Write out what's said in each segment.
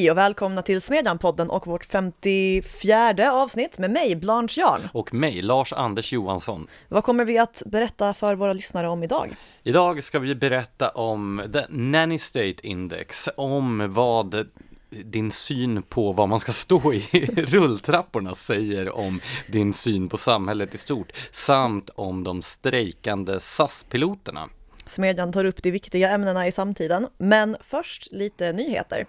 Hej och välkomna till Smedjan-podden och vårt 54 avsnitt med mig, Blanche Jarn. Och mig, Lars Anders Johansson. Vad kommer vi att berätta för våra lyssnare om idag? Idag ska vi berätta om The Nanny State Index, om vad din syn på vad man ska stå i rulltrapporna säger om din syn på samhället i stort, samt om de strejkande SAS-piloterna. Smedjan tar upp de viktiga ämnena i samtiden, men först lite nyheter.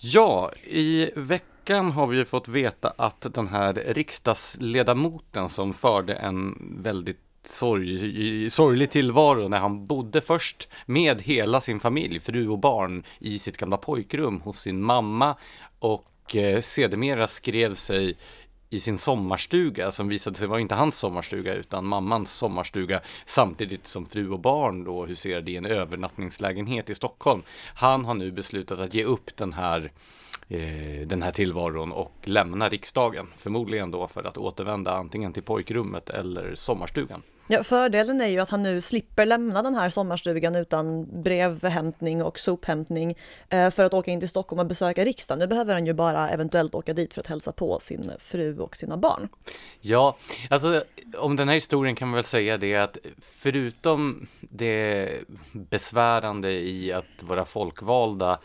Ja, i veckan har vi fått veta att den här riksdagsledamoten som förde en väldigt sorg, sorglig tillvaro när han bodde först med hela sin familj, fru och barn, i sitt gamla pojkrum hos sin mamma och eh, sedermera skrev sig i sin sommarstuga som visade sig vara inte hans sommarstuga utan mammans sommarstuga samtidigt som fru och barn då huserade i en övernattningslägenhet i Stockholm. Han har nu beslutat att ge upp den här eh, den här tillvaron och lämna riksdagen. Förmodligen då för att återvända antingen till pojkrummet eller sommarstugan. Ja, fördelen är ju att han nu slipper lämna den här sommarstugan utan brevhämtning och sophämtning eh, för att åka in till Stockholm och besöka riksdagen. Nu behöver han ju bara eventuellt åka dit för att hälsa på sin fru och sina barn. Ja, alltså om den här historien kan man väl säga det att förutom det besvärande i att våra folkvalda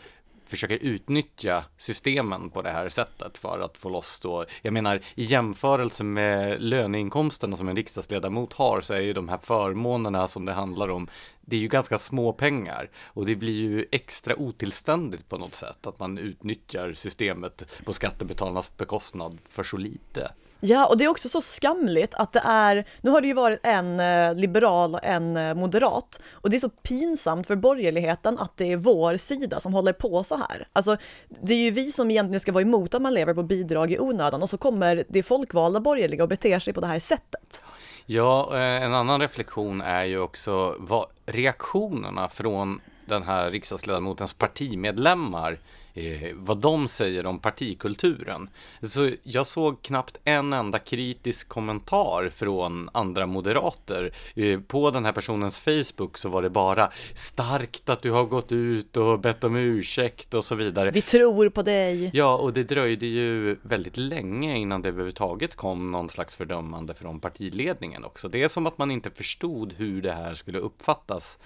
försöker utnyttja systemen på det här sättet för att få loss då, jag menar i jämförelse med löneinkomsterna som en riksdagsledamot har så är ju de här förmånerna som det handlar om, det är ju ganska små pengar och det blir ju extra otillständigt på något sätt att man utnyttjar systemet på skattebetalarnas bekostnad för så lite. Ja, och det är också så skamligt att det är, nu har det ju varit en eh, liberal och en eh, moderat, och det är så pinsamt för borgerligheten att det är vår sida som håller på så här. Alltså, det är ju vi som egentligen ska vara emot att man lever på bidrag i onödan, och så kommer det folkvalda borgerliga och beter sig på det här sättet. Ja, eh, en annan reflektion är ju också vad reaktionerna från den här riksdagsledamotens partimedlemmar eh, vad de säger om partikulturen. Så jag såg knappt en enda kritisk kommentar från andra moderater. Eh, på den här personens Facebook så var det bara starkt att du har gått ut och bett om ursäkt och så vidare. Vi tror på dig. Ja, och det dröjde ju väldigt länge innan det överhuvudtaget kom någon slags fördömande från partiledningen också. Det är som att man inte förstod hur det här skulle uppfattas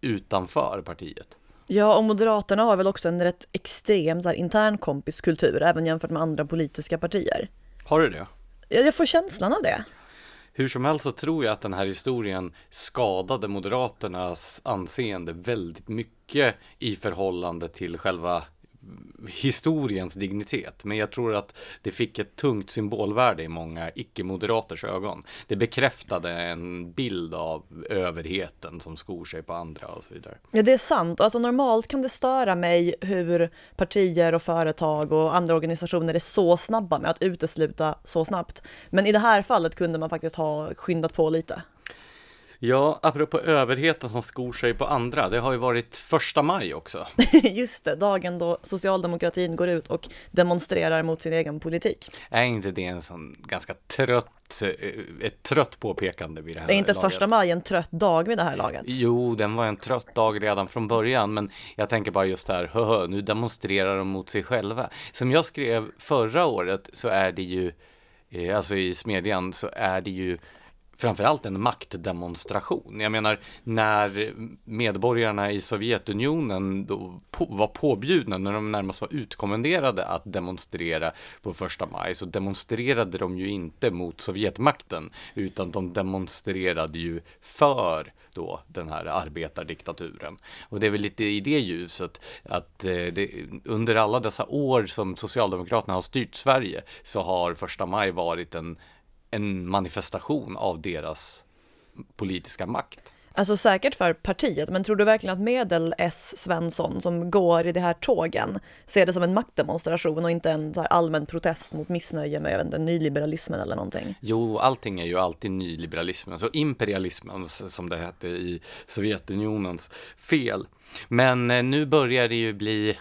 utanför partiet. Ja, och Moderaterna har väl också en rätt extrem så här, intern kompiskultur, även jämfört med andra politiska partier. Har du det? Jag får känslan av det. Hur som helst så tror jag att den här historien skadade Moderaternas anseende väldigt mycket i förhållande till själva historiens dignitet. Men jag tror att det fick ett tungt symbolvärde i många icke-moderaters ögon. Det bekräftade en bild av överheten som skor sig på andra och så vidare. Ja, det är sant. Alltså normalt kan det störa mig hur partier och företag och andra organisationer är så snabba med att utesluta så snabbt. Men i det här fallet kunde man faktiskt ha skyndat på lite. Ja, apropå överheten som skor sig på andra, det har ju varit första maj också. Just det, dagen då socialdemokratin går ut och demonstrerar mot sin egen politik. Är inte det en sån ganska trött, eh, ett trött påpekande vid det här Är inte laget? första maj en trött dag vid det här laget? Jo, den var en trött dag redan från början, men jag tänker bara just där, höhö, nu demonstrerar de mot sig själva. Som jag skrev förra året så är det ju, eh, alltså i Smedjan, så är det ju framförallt en maktdemonstration. Jag menar, när medborgarna i Sovjetunionen då på, var påbjudna, när de närmast var utkommenderade att demonstrera på första maj, så demonstrerade de ju inte mot Sovjetmakten, utan de demonstrerade ju för då den här arbetardiktaturen. Och det är väl lite i det ljuset att eh, det, under alla dessa år som Socialdemokraterna har styrt Sverige så har första maj varit en en manifestation av deras politiska makt. Alltså säkert för partiet, men tror du verkligen att medel-S Svensson som går i de här tågen ser det som en maktdemonstration och inte en allmän protest mot missnöje med inte, nyliberalismen eller någonting? Jo, allting är ju alltid nyliberalismen, så imperialismens som det hette i Sovjetunionens fel. Men eh, nu börjar det ju bli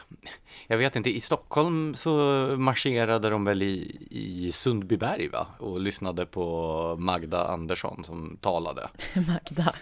jag vet inte, i Stockholm så marscherade de väl i, i Sundbyberg va? Och lyssnade på Magda Andersson som talade. Magda.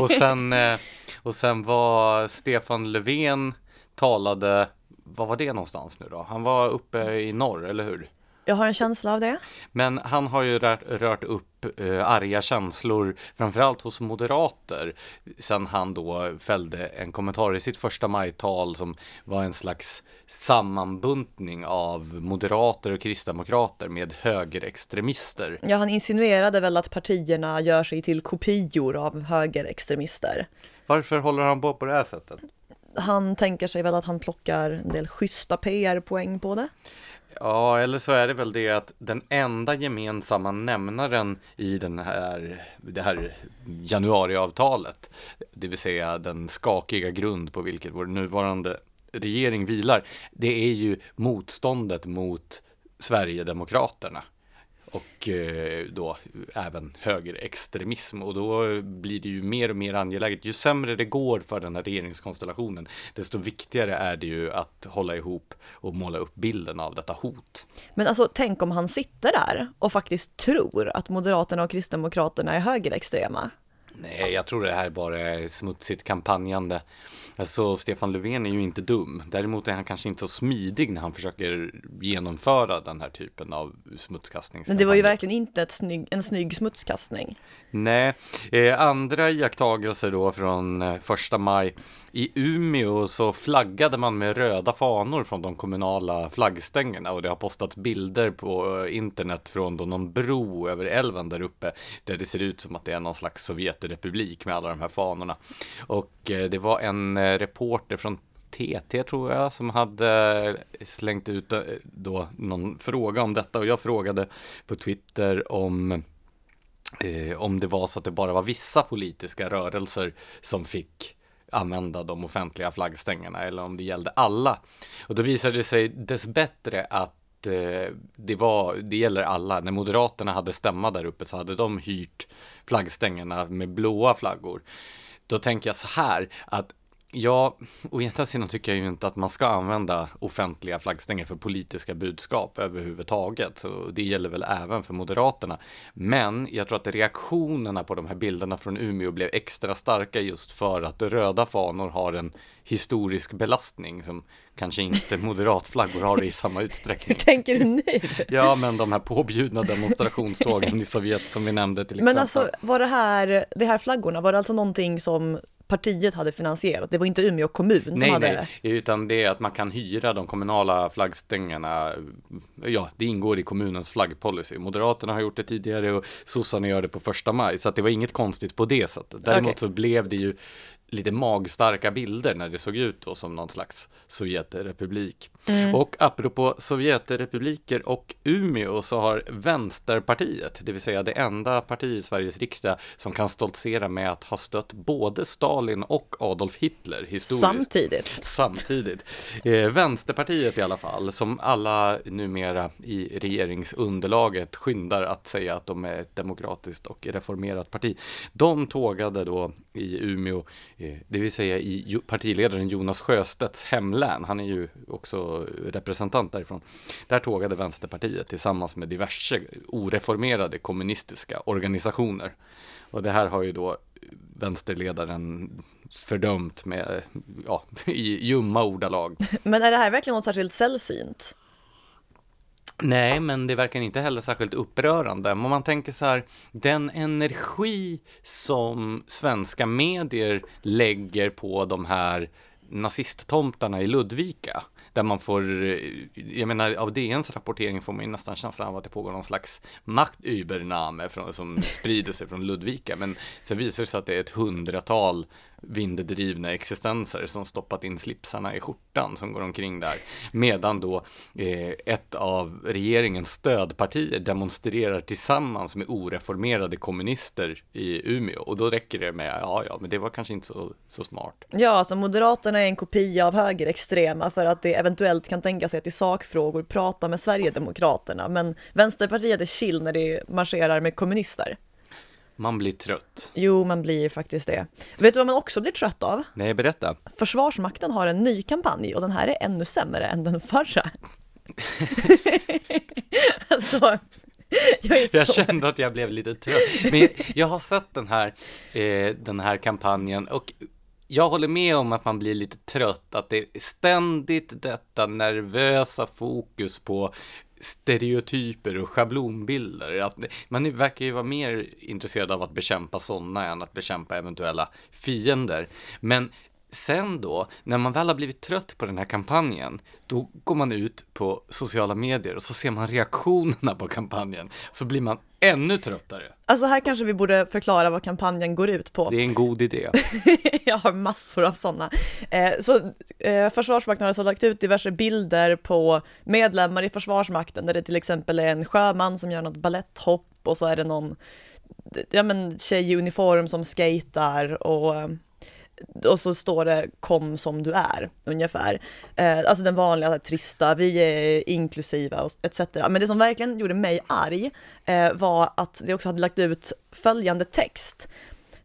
och, sen, eh, och sen var Stefan Löfven talade vad var det någonstans nu då? Han var uppe i norr, eller hur? Jag har en känsla av det. Men han har ju rört, rört upp eh, arga känslor, framförallt hos moderater, sen han då fällde en kommentar i sitt första majtal som var en slags sammanbuntning av moderater och kristdemokrater med högerextremister. Ja, han insinuerade väl att partierna gör sig till kopior av högerextremister. Varför håller han på på det här sättet? Han tänker sig väl att han plockar en del schyssta PR-poäng på det. Ja, eller så är det väl det att den enda gemensamma nämnaren i den här, det här januariavtalet, det vill säga den skakiga grund på vilket vår nuvarande regering vilar, det är ju motståndet mot Sverigedemokraterna och eh, då även högerextremism och då blir det ju mer och mer angeläget. Ju sämre det går för den här regeringskonstellationen, desto viktigare är det ju att hålla ihop och måla upp bilden av detta hot. Men alltså, tänk om han sitter där och faktiskt tror att Moderaterna och Kristdemokraterna är högerextrema. Nej, jag tror det här bara är smutsigt kampanjande. Alltså, Stefan Löfven är ju inte dum. Däremot är han kanske inte så smidig när han försöker genomföra den här typen av smutskastning. Men det var ju verkligen inte ett snygg, en snygg smutskastning. Nej, eh, andra iakttagelser då från eh, första maj. I Umeå så flaggade man med röda fanor från de kommunala flaggstängerna och det har postats bilder på eh, internet från då någon bro över älven där uppe där det ser ut som att det är någon slags Sovjetrepublik med alla de här fanorna. Och eh, det var en eh, reporter från TT tror jag som hade eh, slängt ut då någon fråga om detta och jag frågade på Twitter om eh, om det var så att det bara var vissa politiska rörelser som fick använda de offentliga flaggstängerna eller om det gällde alla. Och då visade det sig dessbättre att eh, det, var, det gäller alla. När Moderaterna hade stämma där uppe så hade de hyrt flaggstängerna med blåa flaggor. Då tänker jag så här att Ja, å ena sidan tycker jag ju inte att man ska använda offentliga flaggstänger för politiska budskap överhuvudtaget. Så det gäller väl även för Moderaterna. Men jag tror att reaktionerna på de här bilderna från Umeå blev extra starka just för att röda fanor har en historisk belastning som kanske inte moderatflaggor har i samma utsträckning. Hur tänker du nu? Ja, men de här påbjudna demonstrationstågen i Sovjet som vi nämnde till exempel. Men alltså, var det här, de här flaggorna, var det alltså någonting som partiet hade finansierat. Det var inte Umeå kommun som nej, hade... Nej, utan det är att man kan hyra de kommunala flaggstängerna. Ja, det ingår i kommunens flaggpolicy. Moderaterna har gjort det tidigare och sossarna gör det på första maj. Så att det var inget konstigt på det sättet. Däremot okay. så blev det ju lite magstarka bilder när det såg ut då som någon slags Sovjetrepublik. Mm. Och apropå Sovjetrepubliker och Umeå så har Vänsterpartiet, det vill säga det enda parti i Sveriges riksdag som kan stoltsera med att ha stött både Stalin och Adolf Hitler historiskt. Samtidigt. Samtidigt. Eh, Vänsterpartiet i alla fall, som alla numera i regeringsunderlaget skyndar att säga att de är ett demokratiskt och reformerat parti. De tågade då i Umeå, eh, det vill säga i partiledaren Jonas Sjöstedts hemlän. Han är ju också representant därifrån. Där tågade Vänsterpartiet tillsammans med diverse oreformerade kommunistiska organisationer. Och det här har ju då vänsterledaren fördömt med, ja, i ljumma ordalag. Men är det här verkligen något särskilt sällsynt? Nej, men det verkar inte heller särskilt upprörande. Om man tänker så här, den energi som svenska medier lägger på de här nazisttomtarna i Ludvika, där man får, eh, jag menar av DNs rapportering får man ju nästan känslan av att det pågår någon slags maktübername som sprider sig från Ludvika, men sen visar det sig att det är ett hundratal vinddrivna existenser som stoppat in slipsarna i skjortan som går omkring där. Medan då eh, ett av regeringens stödpartier demonstrerar tillsammans med oreformerade kommunister i Umeå. Och då räcker det med, ja ja, men det var kanske inte så, så smart. Ja, alltså Moderaterna är en kopia av högerextrema för att det eventuellt kan tänka sig att i sakfrågor prata med Sverigedemokraterna. Men Vänsterpartiet är chill när det marscherar med kommunister. Man blir trött. Jo, man blir faktiskt det. Vet du vad man också blir trött av? Nej, berätta. Försvarsmakten har en ny kampanj och den här är ännu sämre än den förra. alltså, jag, jag, kände att jag blev lite trött. Men jag, jag har sett den här, eh, den här kampanjen och jag håller med om att man blir lite trött, att det är ständigt detta nervösa fokus på stereotyper och schablonbilder. Att man verkar ju vara mer intresserad av att bekämpa sådana än att bekämpa eventuella fiender. Men sen då, när man väl har blivit trött på den här kampanjen, då går man ut på sociala medier och så ser man reaktionerna på kampanjen. Så blir man ännu tröttare. Alltså här kanske vi borde förklara vad kampanjen går ut på. Det är en god idé. jag har massor av sådana. Eh, så eh, Försvarsmakten har alltså lagt ut diverse bilder på medlemmar i Försvarsmakten där det till exempel är en sjöman som gör något balletthopp och så är det någon ja, men, tjej i uniform som skejtar och och så står det kom som du är ungefär. Eh, alltså den vanliga här, trista, vi är inklusiva och etc. Men det som verkligen gjorde mig arg eh, var att det också hade lagt ut följande text.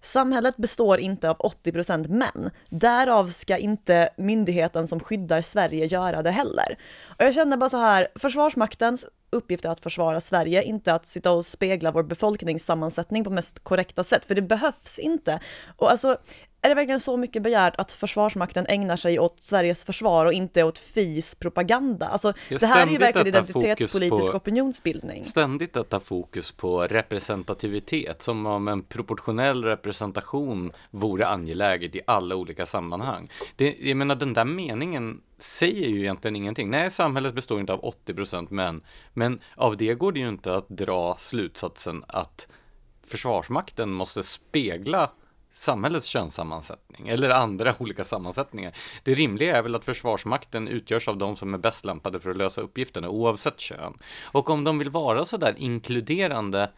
Samhället består inte av 80% män. Därav ska inte myndigheten som skyddar Sverige göra det heller. Och jag känner bara så här, Försvarsmaktens uppgift är att försvara Sverige, inte att sitta och spegla vår befolkningssammansättning på mest korrekta sätt, för det behövs inte. Och alltså, är det verkligen så mycket begärt att Försvarsmakten ägnar sig åt Sveriges försvar och inte åt FIs propaganda? Alltså, det här är ju verkligen identitetspolitisk på, opinionsbildning. Ständigt att ta fokus på representativitet, som om en proportionell representation vore angeläget i alla olika sammanhang. Det, jag menar, den där meningen säger ju egentligen ingenting. Nej, samhället består inte av 80% män, men av det går det ju inte att dra slutsatsen att Försvarsmakten måste spegla samhällets könssammansättning eller andra olika sammansättningar. Det rimliga är väl att Försvarsmakten utgörs av de som är bäst lämpade för att lösa uppgifterna oavsett kön. Och om de vill vara sådär inkluderande,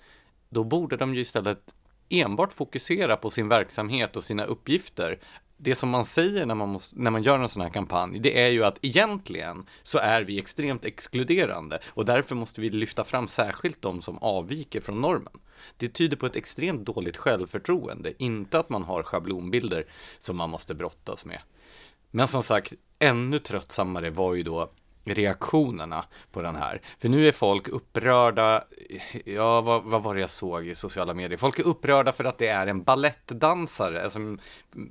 då borde de ju istället enbart fokusera på sin verksamhet och sina uppgifter det som man säger när man, måste, när man gör en sån här kampanj, det är ju att egentligen så är vi extremt exkluderande och därför måste vi lyfta fram särskilt de som avviker från normen. Det tyder på ett extremt dåligt självförtroende, inte att man har schablonbilder som man måste brottas med. Men som sagt, ännu tröttsammare var ju då reaktionerna på den här. För nu är folk upprörda, ja vad, vad var det jag såg i sociala medier? Folk är upprörda för att det är en ballettdansare som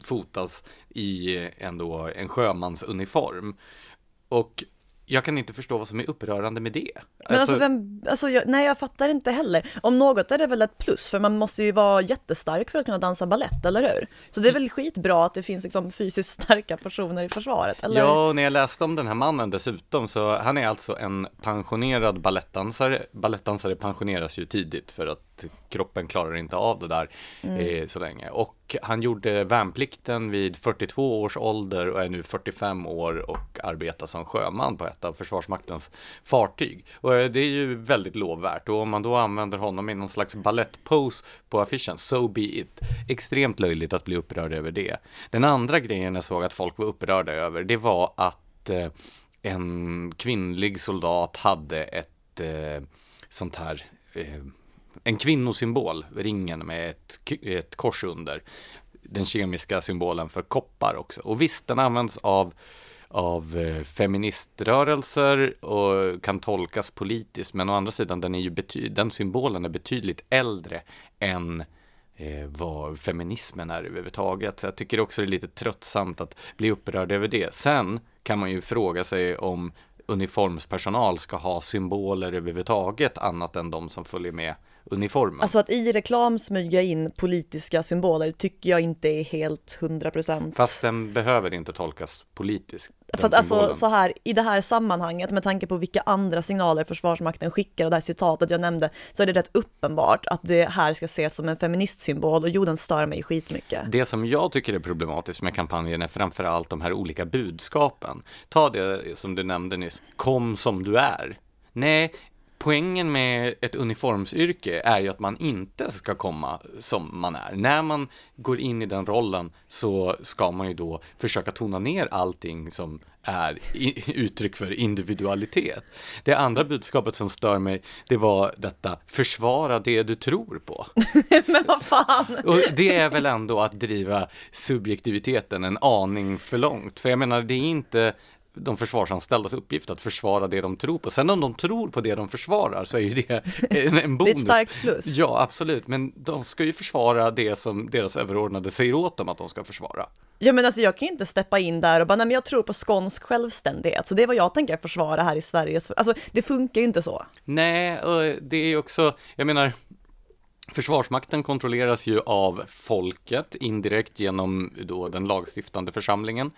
fotas i ändå en sjömansuniform. Och jag kan inte förstå vad som är upprörande med det. Men alltså, alltså vem, alltså jag, nej jag fattar inte heller. Om något är det väl ett plus, för man måste ju vara jättestark för att kunna dansa ballett, eller hur? Så det är väl skitbra att det finns liksom fysiskt starka personer i försvaret, eller? Ja, och när jag läste om den här mannen dessutom, så han är alltså en pensionerad ballettdansare. Ballettdansare pensioneras ju tidigt för att kroppen klarar inte av det där mm. eh, så länge. Och han gjorde värnplikten vid 42 års ålder och är nu 45 år och arbetar som sjöman på ett av Försvarsmaktens fartyg. Och eh, det är ju väldigt lovvärt och om man då använder honom i någon slags ballettpose på affischen, so be it. Extremt löjligt att bli upprörd över det. Den andra grejen jag såg att folk var upprörda över, det var att eh, en kvinnlig soldat hade ett eh, sånt här eh, en kvinnosymbol, ringen med ett, ett kors under. Den kemiska symbolen för koppar också. Och visst, den används av av eh, feministrörelser och kan tolkas politiskt, men å andra sidan den, är ju den symbolen är betydligt äldre än eh, vad feminismen är överhuvudtaget. Så jag tycker också det är lite tröttsamt att bli upprörd över det. Sen kan man ju fråga sig om uniformspersonal ska ha symboler överhuvudtaget annat än de som följer med uniformen. Alltså att i reklam smyga in politiska symboler tycker jag inte är helt hundra procent. Fast den behöver inte tolkas politiskt. För alltså så här, i det här sammanhanget med tanke på vilka andra signaler Försvarsmakten skickar och det här citatet jag nämnde så är det rätt uppenbart att det här ska ses som en feministsymbol och jo, den stör mig skitmycket. Det som jag tycker är problematiskt med kampanjen är framförallt de här olika budskapen. Ta det som du nämnde nyss, kom som du är. Nej, poängen med ett uniformsyrke är ju att man inte ska komma som man är. När man går in i den rollen så ska man ju då försöka tona ner allting som är uttryck för individualitet. Det andra budskapet som stör mig, det var detta, försvara det du tror på. Men vad fan! Och det är väl ändå att driva subjektiviteten en aning för långt, för jag menar, det är inte de försvarsanställdas uppgift att försvara det de tror på. Sen om de tror på det de försvarar så är ju det en, en bonus. Det är ett starkt plus. Ja, absolut. Men de ska ju försvara det som deras överordnade säger åt dem att de ska försvara. Ja men alltså jag kan inte steppa in där och bara, nej men jag tror på skånsk självständighet, så det är vad jag tänker försvara här i Sverige. Alltså det funkar ju inte så. Nej, och det är ju också, jag menar, Försvarsmakten kontrolleras ju av folket indirekt genom då den lagstiftande församlingen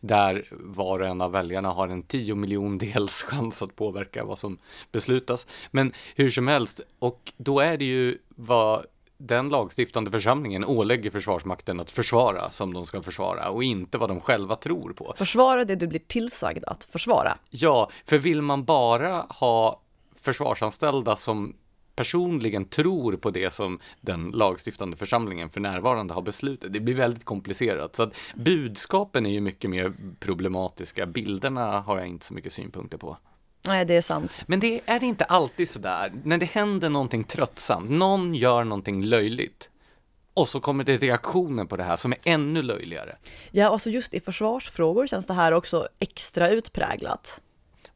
där var och en av väljarna har en tio miljondels chans att påverka vad som beslutas. Men hur som helst, och då är det ju vad den lagstiftande församlingen ålägger Försvarsmakten att försvara som de ska försvara och inte vad de själva tror på. Försvara det du blir tillsagd att försvara. Ja, för vill man bara ha försvarsanställda som personligen tror på det som den lagstiftande församlingen för närvarande har beslutat. Det blir väldigt komplicerat. Så att budskapen är ju mycket mer problematiska. Bilderna har jag inte så mycket synpunkter på. Nej, det är sant. Men det är det inte alltid sådär. När det händer någonting tröttsamt, någon gör någonting löjligt. Och så kommer det reaktioner på det här som är ännu löjligare. Ja, alltså just i försvarsfrågor känns det här också extra utpräglat.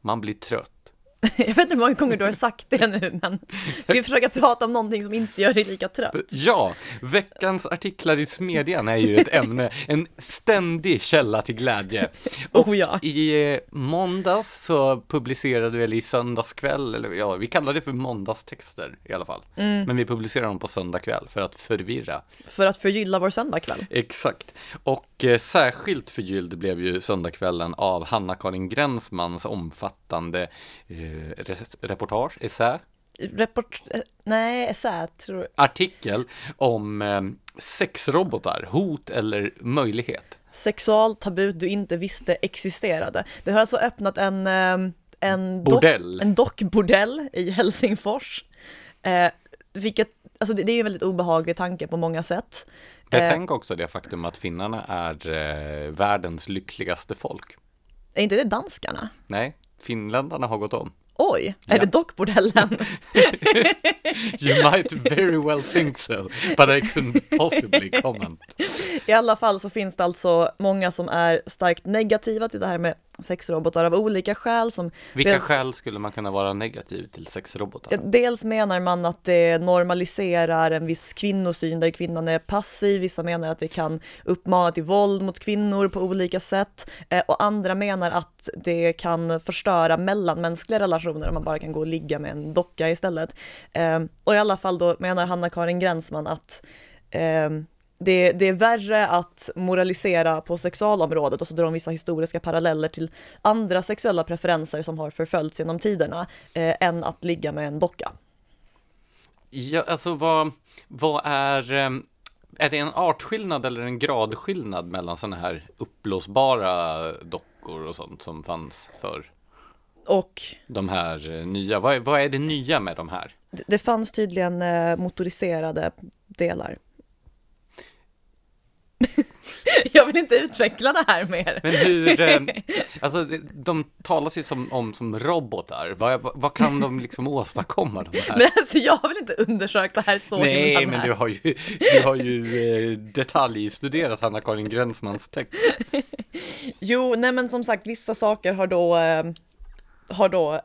Man blir trött. Jag vet inte hur många gånger du har sagt det nu, men ska vi försöka prata om någonting som inte gör dig lika trött? Ja, veckans artiklar i Smedjan är ju ett ämne, en ständig källa till glädje. Och oh ja. i eh, måndags så publicerade vi, eller i söndags kväll, eller ja, vi kallar det för måndagstexter i alla fall. Mm. Men vi publicerar dem på söndag kväll för att förvirra. För att förgylla vår söndagkväll. Exakt. Och eh, särskilt förgylld blev ju söndagskvällen av Hanna-Karin Gränsmans omfattande eh, reportage, essä? Report, eh, nej, essä tror jag. Artikel om eh, sexrobotar, hot eller möjlighet. Sexualtabut du inte visste existerade. Det har alltså öppnat en, eh, en, bordell. Dock, en dockbordell i Helsingfors. Eh, vilket, alltså det, det är en väldigt obehaglig tanke på många sätt. Betänk eh, också det faktum att finnarna är eh, världens lyckligaste folk. Är inte det danskarna? Nej, finländarna har gått om. Oj, är ja. det dockbordellen? you might very well think so, but I couldn't possibly comment. I alla fall så finns det alltså många som är starkt negativa till det här med sexrobotar av olika skäl. Som Vilka dels, skäl skulle man kunna vara negativ till sexrobotar? Dels menar man att det normaliserar en viss kvinnosyn där kvinnan är passiv, vissa menar att det kan uppmana till våld mot kvinnor på olika sätt eh, och andra menar att det kan förstöra mellanmänskliga relationer om man bara kan gå och ligga med en docka istället. Eh, och i alla fall då menar Hanna-Karin Gränsman att eh, det, det, är värre att moralisera på sexualområdet och så drar de vissa historiska paralleller till andra sexuella preferenser som har förföljts genom tiderna eh, än att ligga med en docka. Ja, alltså vad, vad är, eh, är det en artskillnad eller en gradskillnad mellan sådana här uppblåsbara dockor och sånt som fanns för och de här eh, nya? Vad, vad är det nya med de här? Det, det fanns tydligen eh, motoriserade delar. jag vill inte utveckla det här mer. Men hur, eh, alltså de talas ju som, om som robotar. Vad, vad kan de liksom åstadkomma? De här? Men alltså jag vill inte undersöka det här så Nej, men du har ju, du har ju eh, detaljstuderat Hanna-Karin Gränsmans text. jo, nej men som sagt, vissa saker har då eh, har då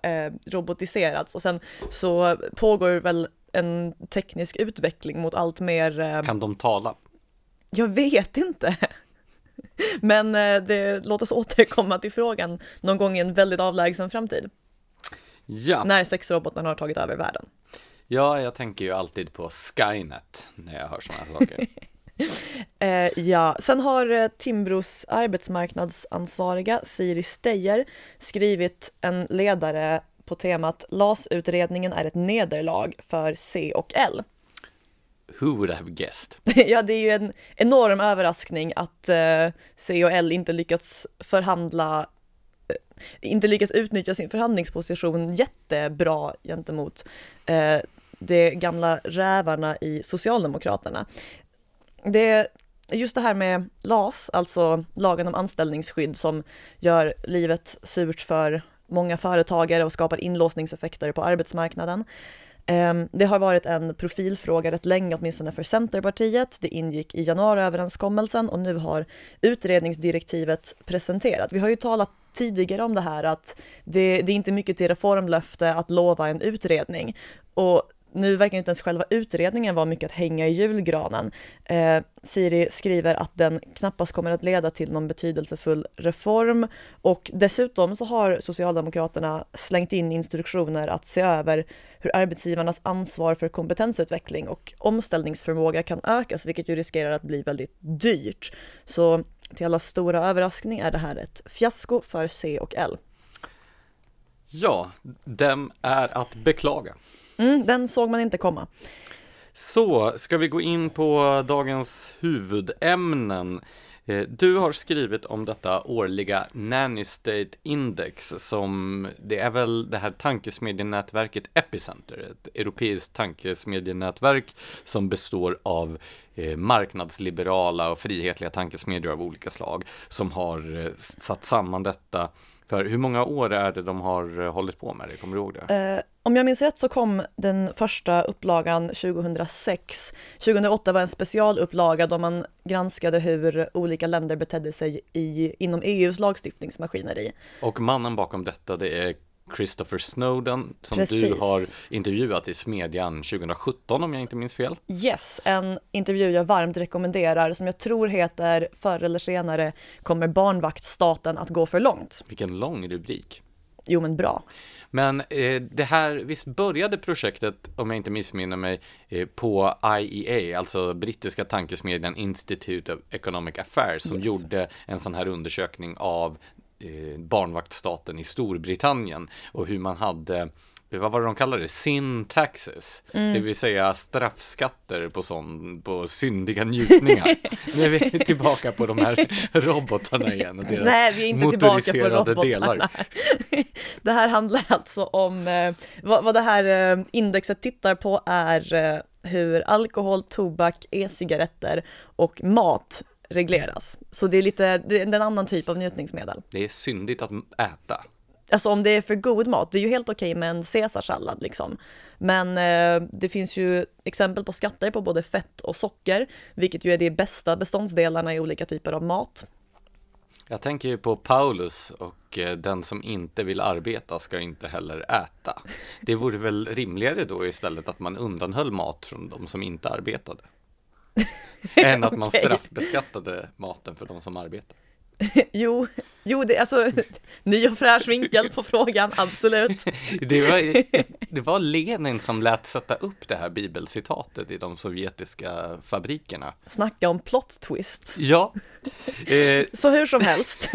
robotiserats och sen så pågår väl en teknisk utveckling mot allt mer... Kan de tala? Jag vet inte. Men eh, det, låt oss återkomma till frågan någon gång i en väldigt avlägsen framtid. Ja. När sexrobotarna har tagit över världen. Ja, jag tänker ju alltid på Skynet när jag hör sådana saker. eh, ja, sen har eh, Timbros arbetsmarknadsansvariga Siri Steyer skrivit en ledare på temat LAS-utredningen är ett nederlag för C och L. Who would have guessed? ja, det är ju en enorm överraskning att eh, C och L inte lyckats förhandla eh, inte lyckats utnyttja sin förhandlingsposition jättebra gentemot eh, de gamla rävarna i Socialdemokraterna. Det just det här med LAS, alltså lagen om anställningsskydd som gör livet surt för många företagare och skapar inlåsningseffekter på arbetsmarknaden. Ehm, det har varit en profilfråga rätt länge, åtminstone för Centerpartiet. Det ingick i januariöverenskommelsen och nu har utredningsdirektivet presenterat. Vi har ju talat tidigare om det här att det, det är inte mycket till reformlöfte att lova en utredning. Och nu verkar inte ens själva utredningen vara mycket att hänga i julgranen. Eh, Siri skriver att den knappast kommer att leda till någon betydelsefull reform och dessutom så har Socialdemokraterna slängt in instruktioner att se över hur arbetsgivarnas ansvar för kompetensutveckling och omställningsförmåga kan ökas, vilket ju riskerar att bli väldigt dyrt. Så till alla stora överraskning är det här ett fiasko för C och L. Ja, dem är att beklaga. Mm, den såg man inte komma. Så, ska vi gå in på dagens huvudämnen? Eh, du har skrivit om detta årliga Nanny State Index som det är väl det här tankesmedjenätverket Epicenter, ett europeiskt tankesmedjenätverk som består av eh, marknadsliberala och frihetliga tankesmedjor av olika slag som har eh, satt samman detta för hur många år är det de har hållit på med det? Kommer du ihåg det? Om jag minns rätt så kom den första upplagan 2006. 2008 var en specialupplaga då man granskade hur olika länder betedde sig i, inom EUs lagstiftningsmaskineri. Och mannen bakom detta det är Christopher Snowden som Precis. du har intervjuat i Smedjan 2017 om jag inte minns fel. Yes, en intervju jag varmt rekommenderar som jag tror heter Förr eller senare kommer barnvaktstaten att gå för långt. Vilken lång rubrik. Jo men bra. Men eh, det här, visst började projektet, om jag inte missminner mig, eh, på IEA, alltså brittiska tankesmedjan Institute of Economic Affairs, som Yes. gjorde en sån här undersökning av eh, barnvaktstaten i Storbritannien och hur man hade vad var det de kallade det? Sin taxes. Det vill säga straffskatter på, sån, på syndiga njutningar. nu är vi tillbaka på de här robotarna igen och deras Nej, vi är inte tillbaka på motoriserade robotarna. delar. Det här handlar alltså om, eh, vad, vad det här eh, indexet tittar på är eh, hur alkohol, tobak, e-cigaretter och mat regleras. Så det är lite, det är en annan typ av njutningsmedel. Det är syndigt att äta. Alltså om det är för god mat, det är ju helt okej med en caesarsallad liksom. Men eh, det finns ju exempel på skatter på både fett och socker, vilket ju är de bästa beståndsdelarna i olika typer av mat. Jag tänker ju på Paulus och eh, den som inte vill arbeta ska inte heller äta. Det vore väl rimligare då istället att man undanhöll mat från de som inte arbetade. Än att man straffbeskattade maten för de som arbetar. Jo, jo det, alltså ny och fräsch vinkel på frågan, absolut. Det var, det var Lenin som lät sätta upp det här bibelcitatet i de sovjetiska fabrikerna. Snacka om plot twist. Ja, eh, Så hur som helst.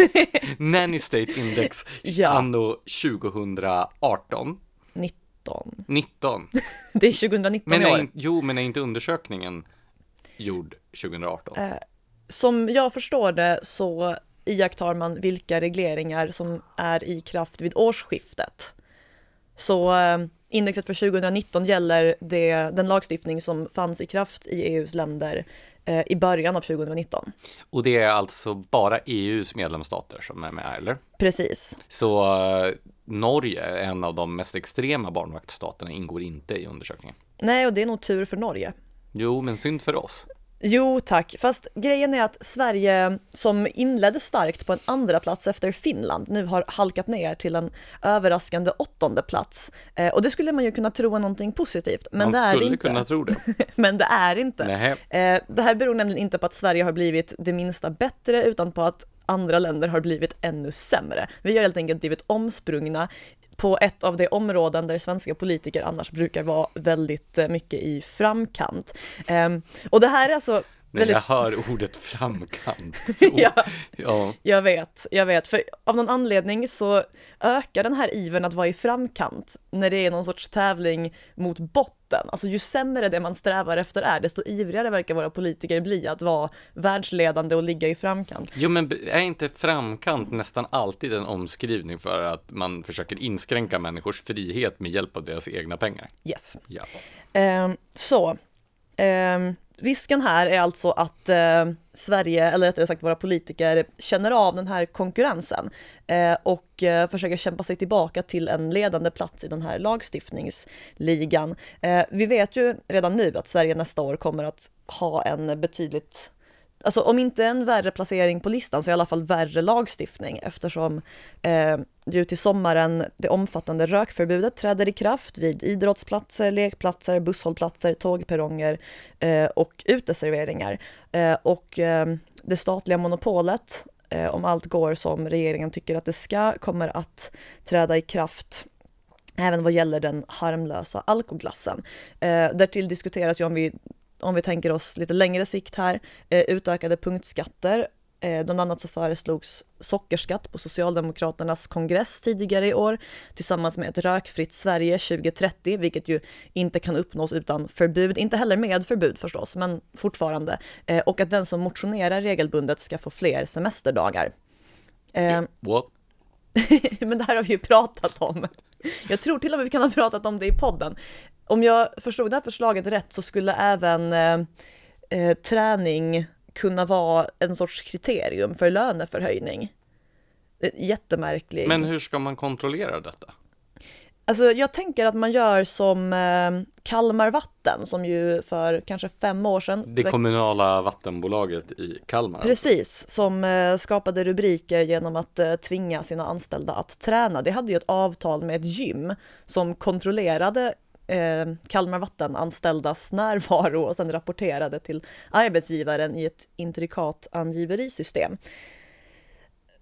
Nanny State Index Ja. anno 2018, 19. 19. Det är 2019 Men i är, år. in- jo, men är inte undersökningen gjord 2018? Eh, Som jag förstår det så iakttar man vilka regleringar som är i kraft vid årsskiftet. Så eh, indexet för 2019 gäller det, den lagstiftning som fanns i kraft i EUs länder eh, i början av 2019. Och det är alltså bara EUs medlemsstater som är med, eller? Precis. Så eh, Norge, en av de mest extrema barnvaktstaterna, ingår inte i undersökningen. Nej, och det är nog tur för Norge. Jo, men synd för oss. Jo tack, fast grejen är att Sverige som inledde starkt på en andra plats efter Finland nu har halkat ner till en överraskande åttonde plats. Eh, och det skulle man ju kunna tro är någonting positivt, men Man det är det skulle inte. kunna tro det. Men det är inte. Eh, det här beror nämligen inte på att Sverige har blivit det minsta bättre, utan på att andra länder har blivit ännu sämre. Vi har helt enkelt blivit omsprungna på ett av de områden där svenska politiker annars brukar vara väldigt eh, mycket i framkant. Ehm, och det här är alltså när väldigt jag hör ordet framkant. Ja. ja. Jag vet, jag vet, för av någon anledning så ökar den här ivern att vara i framkant när det är någon sorts tävling mot botten. Alltså ju sämre det man strävar efter är, desto ivrigare verkar våra politiker bli att vara världsledande och ligga i framkant. Jo, men är inte framkant nästan alltid en omskrivning för att man försöker inskränka människors frihet med hjälp av deras egna pengar? Yes. Ja. Ehm, så, ehm, risken här är alltså att eh, Sverige, eller rättare sagt våra politiker, känner av den här konkurrensen eh, och eh, försöker kämpa sig tillbaka till en ledande plats i den här lagstiftningsligan. Eh, vi vet ju redan nu att Sverige nästa år kommer att ha en betydligt alltså om inte en värre placering på listan så i alla fall värre lagstiftning eftersom eh, ju till sommaren det omfattande rökförbudet träder i kraft vid idrottsplatser, lekplatser, busshållplatser, tågperronger eh, och uteserveringar. Eh, och eh, det statliga monopolet, eh, om allt går som regeringen tycker att det ska, kommer att träda i kraft även vad gäller den harmlösa alkoglassen. Eh, därtill diskuteras ju om vi om vi tänker oss lite längre sikt här, eh, utökade punktskatter. Eh, bland annat så föreslogs sockerskatt på Socialdemokraternas kongress tidigare i år tillsammans med ett rökfritt Sverige 2030, vilket ju inte kan uppnås utan förbud, inte heller med förbud förstås, men fortfarande. Eh, och att den som motionerar regelbundet ska få fler semesterdagar. What? men det här har vi ju pratat om. Jag tror till och med vi kan ha pratat om det i podden om jag förstod det här förslaget rätt så skulle även eh, eh, träning kunna vara en sorts kriterium för löneförhöjning. Jättemärklig. Men hur ska man kontrollera detta? Alltså jag tänker att man gör som eh, Kalmar Vatten som ju för kanske fem år sedan Det kommunala vattenbolaget i Kalmar Precis, som eh, skapade rubriker genom att eh, tvinga sina anställda att träna. Det hade ju ett avtal med ett gym som kontrollerade eh, Kalmar Vatten-anställdas närvaro och sen rapporterade till arbetsgivaren i ett intrikat angiverisystem.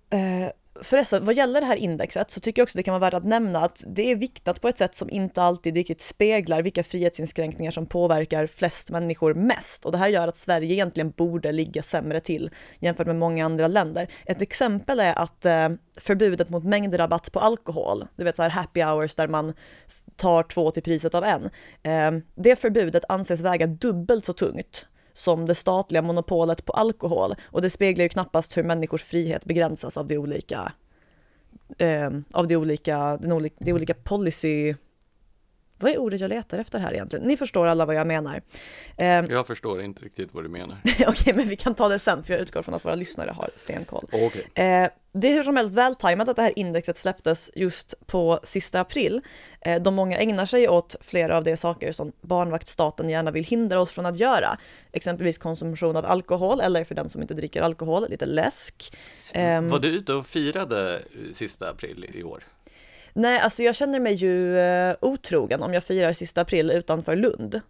Eh, Förresten, vad gäller det här indexet så tycker jag också det kan vara värt att nämna att det är viktat på ett sätt som inte alltid riktigt speglar vilka frihetsinskränkningar som påverkar flest människor mest. Och det här gör att Sverige egentligen borde ligga sämre till jämfört med många andra länder. Ett exempel är att eh, förbudet mot mängdrabatt på alkohol, du vet så här happy hours där man tar två till priset av en. Eh, det förbudet anses väga dubbelt så tungt som det statliga monopolet på alkohol och det speglar ju knappast hur människors frihet begränsas av de olika eh, av de olika, den olika, de olika policy vad är ordet jag letar efter här egentligen? Ni förstår alla vad jag menar. Eh, jag förstår inte riktigt vad du menar. Okej, okay, men vi kan ta det sen, för jag utgår från att våra lyssnare har stenkoll. Okay. Eh, det är hur som helst vältajmat att det här indexet släpptes just på sista april, eh, då många ägnar sig åt flera av de saker som barnvaktstaten gärna vill hindra oss från att göra, exempelvis konsumtion av alkohol, eller för den som inte dricker alkohol, lite läsk. Ehm, Var du ute och firade sista april i år? Nej, alltså jag känner mig ju eh, otrogen om jag firar sista april utanför Lund.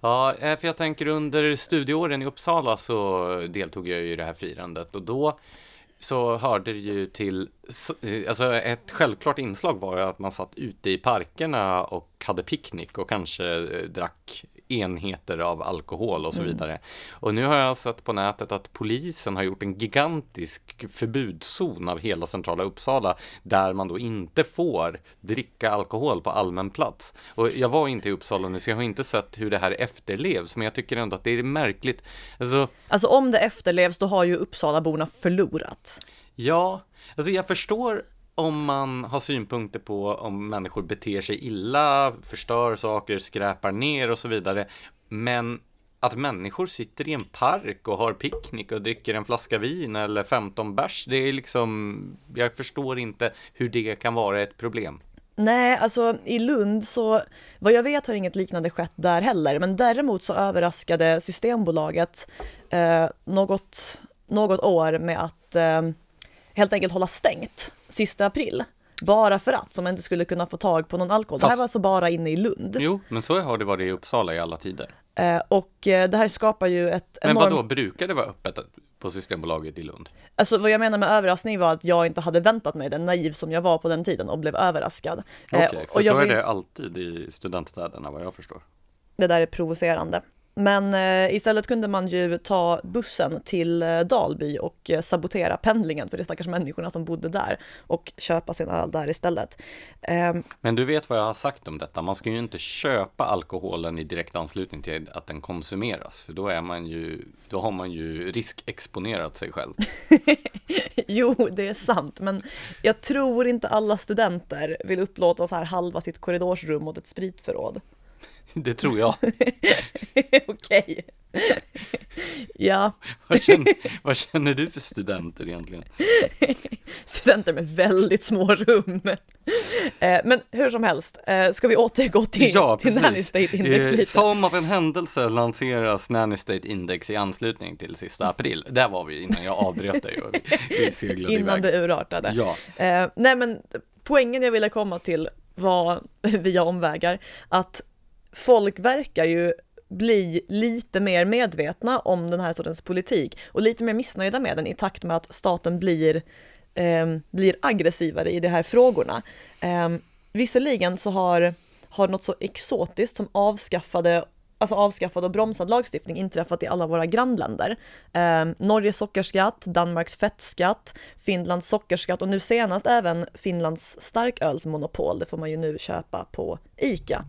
Ja, eh, för jag tänker under studieåren i Uppsala så deltog jag i det här firandet och då så hörde det ju till, eh, alltså ett självklart inslag var ju att man satt ute i parkerna och hade picknick och kanske drack enheter av alkohol och så mm. vidare. Och nu har jag sett på nätet att polisen har gjort en gigantisk förbudszon av hela centrala Uppsala där man då inte får dricka alkohol på allmän plats. Och jag var inte i Uppsala nu så jag har inte sett hur det här efterlevs men jag tycker ändå att det är märkligt. Alltså, alltså om det efterlevs då har ju Uppsalaborna förlorat. Ja, alltså jag förstår om man har synpunkter på om människor beter sig illa, förstör saker, skräpar ner och så vidare. Men att människor sitter i en park och har picknick och dricker en flaska vin eller 15 bärs, det är liksom, jag förstår inte hur det kan vara ett problem. Nej, alltså i Lund så, vad jag vet har inget liknande skett där heller, men däremot så överraskade Systembolaget eh, något, något år med att eh, helt enkelt hålla stängt sista april. Bara för att, som inte skulle kunna få tag på någon alkohol. Fast... Det här var alltså bara inne i Lund. Jo, men så har det varit i Uppsala i alla tider. Eh, och eh, det här skapar ju ett Men enorm... vad då brukar det vara öppet på Systembolaget i Lund? Alltså vad jag menar med överraskning var att jag inte hade väntat mig den naiv som jag var på den tiden och blev överraskad. Okej, okay, eh, för så är det alltid i studentstäderna vad jag förstår. Det där är provocerande. Men eh, istället kunde man ju ta bussen till eh, Dalby och eh, sabotera pendlingen för de stackars människorna som bodde där och köpa sin öl där istället. Ehm, Men du vet vad jag har sagt om detta, man ska ju inte köpa alkoholen i direkt anslutning till att den konsumeras, för då är man ju, då har man ju riskexponerat sig själv. jo, det är sant, men jag tror inte alla studenter vill upplåta så här halva sitt korridorsrum åt ett spritförråd. Det tror jag. Okej. Ja, Vad känner, vad känner du för studenter egentligen? studenter med väldigt små rum. Eh, Men hur som helst, eh, ska vi återgå till, till Nanny State Index Eh, lite? Som av en händelse lanceras Nanny State Index i anslutning till sista april. Där var vi innan jag avbröt dig och vi, seglade Innan iväg. det urartade. Ja, nej men poängen jag ville komma till var via omvägar att folk verkar ju bli lite mer medvetna om den här sortens politik och lite mer missnöjda med den i takt med att staten blir, eh, blir aggressivare i de här frågorna. Eh, visserligen så har, har något så exotiskt som avskaffade Alltså avskaffad och bromsad lagstiftning inträffat i alla våra grannländer. Eh, Norges sockerskatt, Danmarks fettskatt, Finlands sockerskatt och nu senast även Finlands starkölsmonopol. Det får man ju nu köpa på ICA.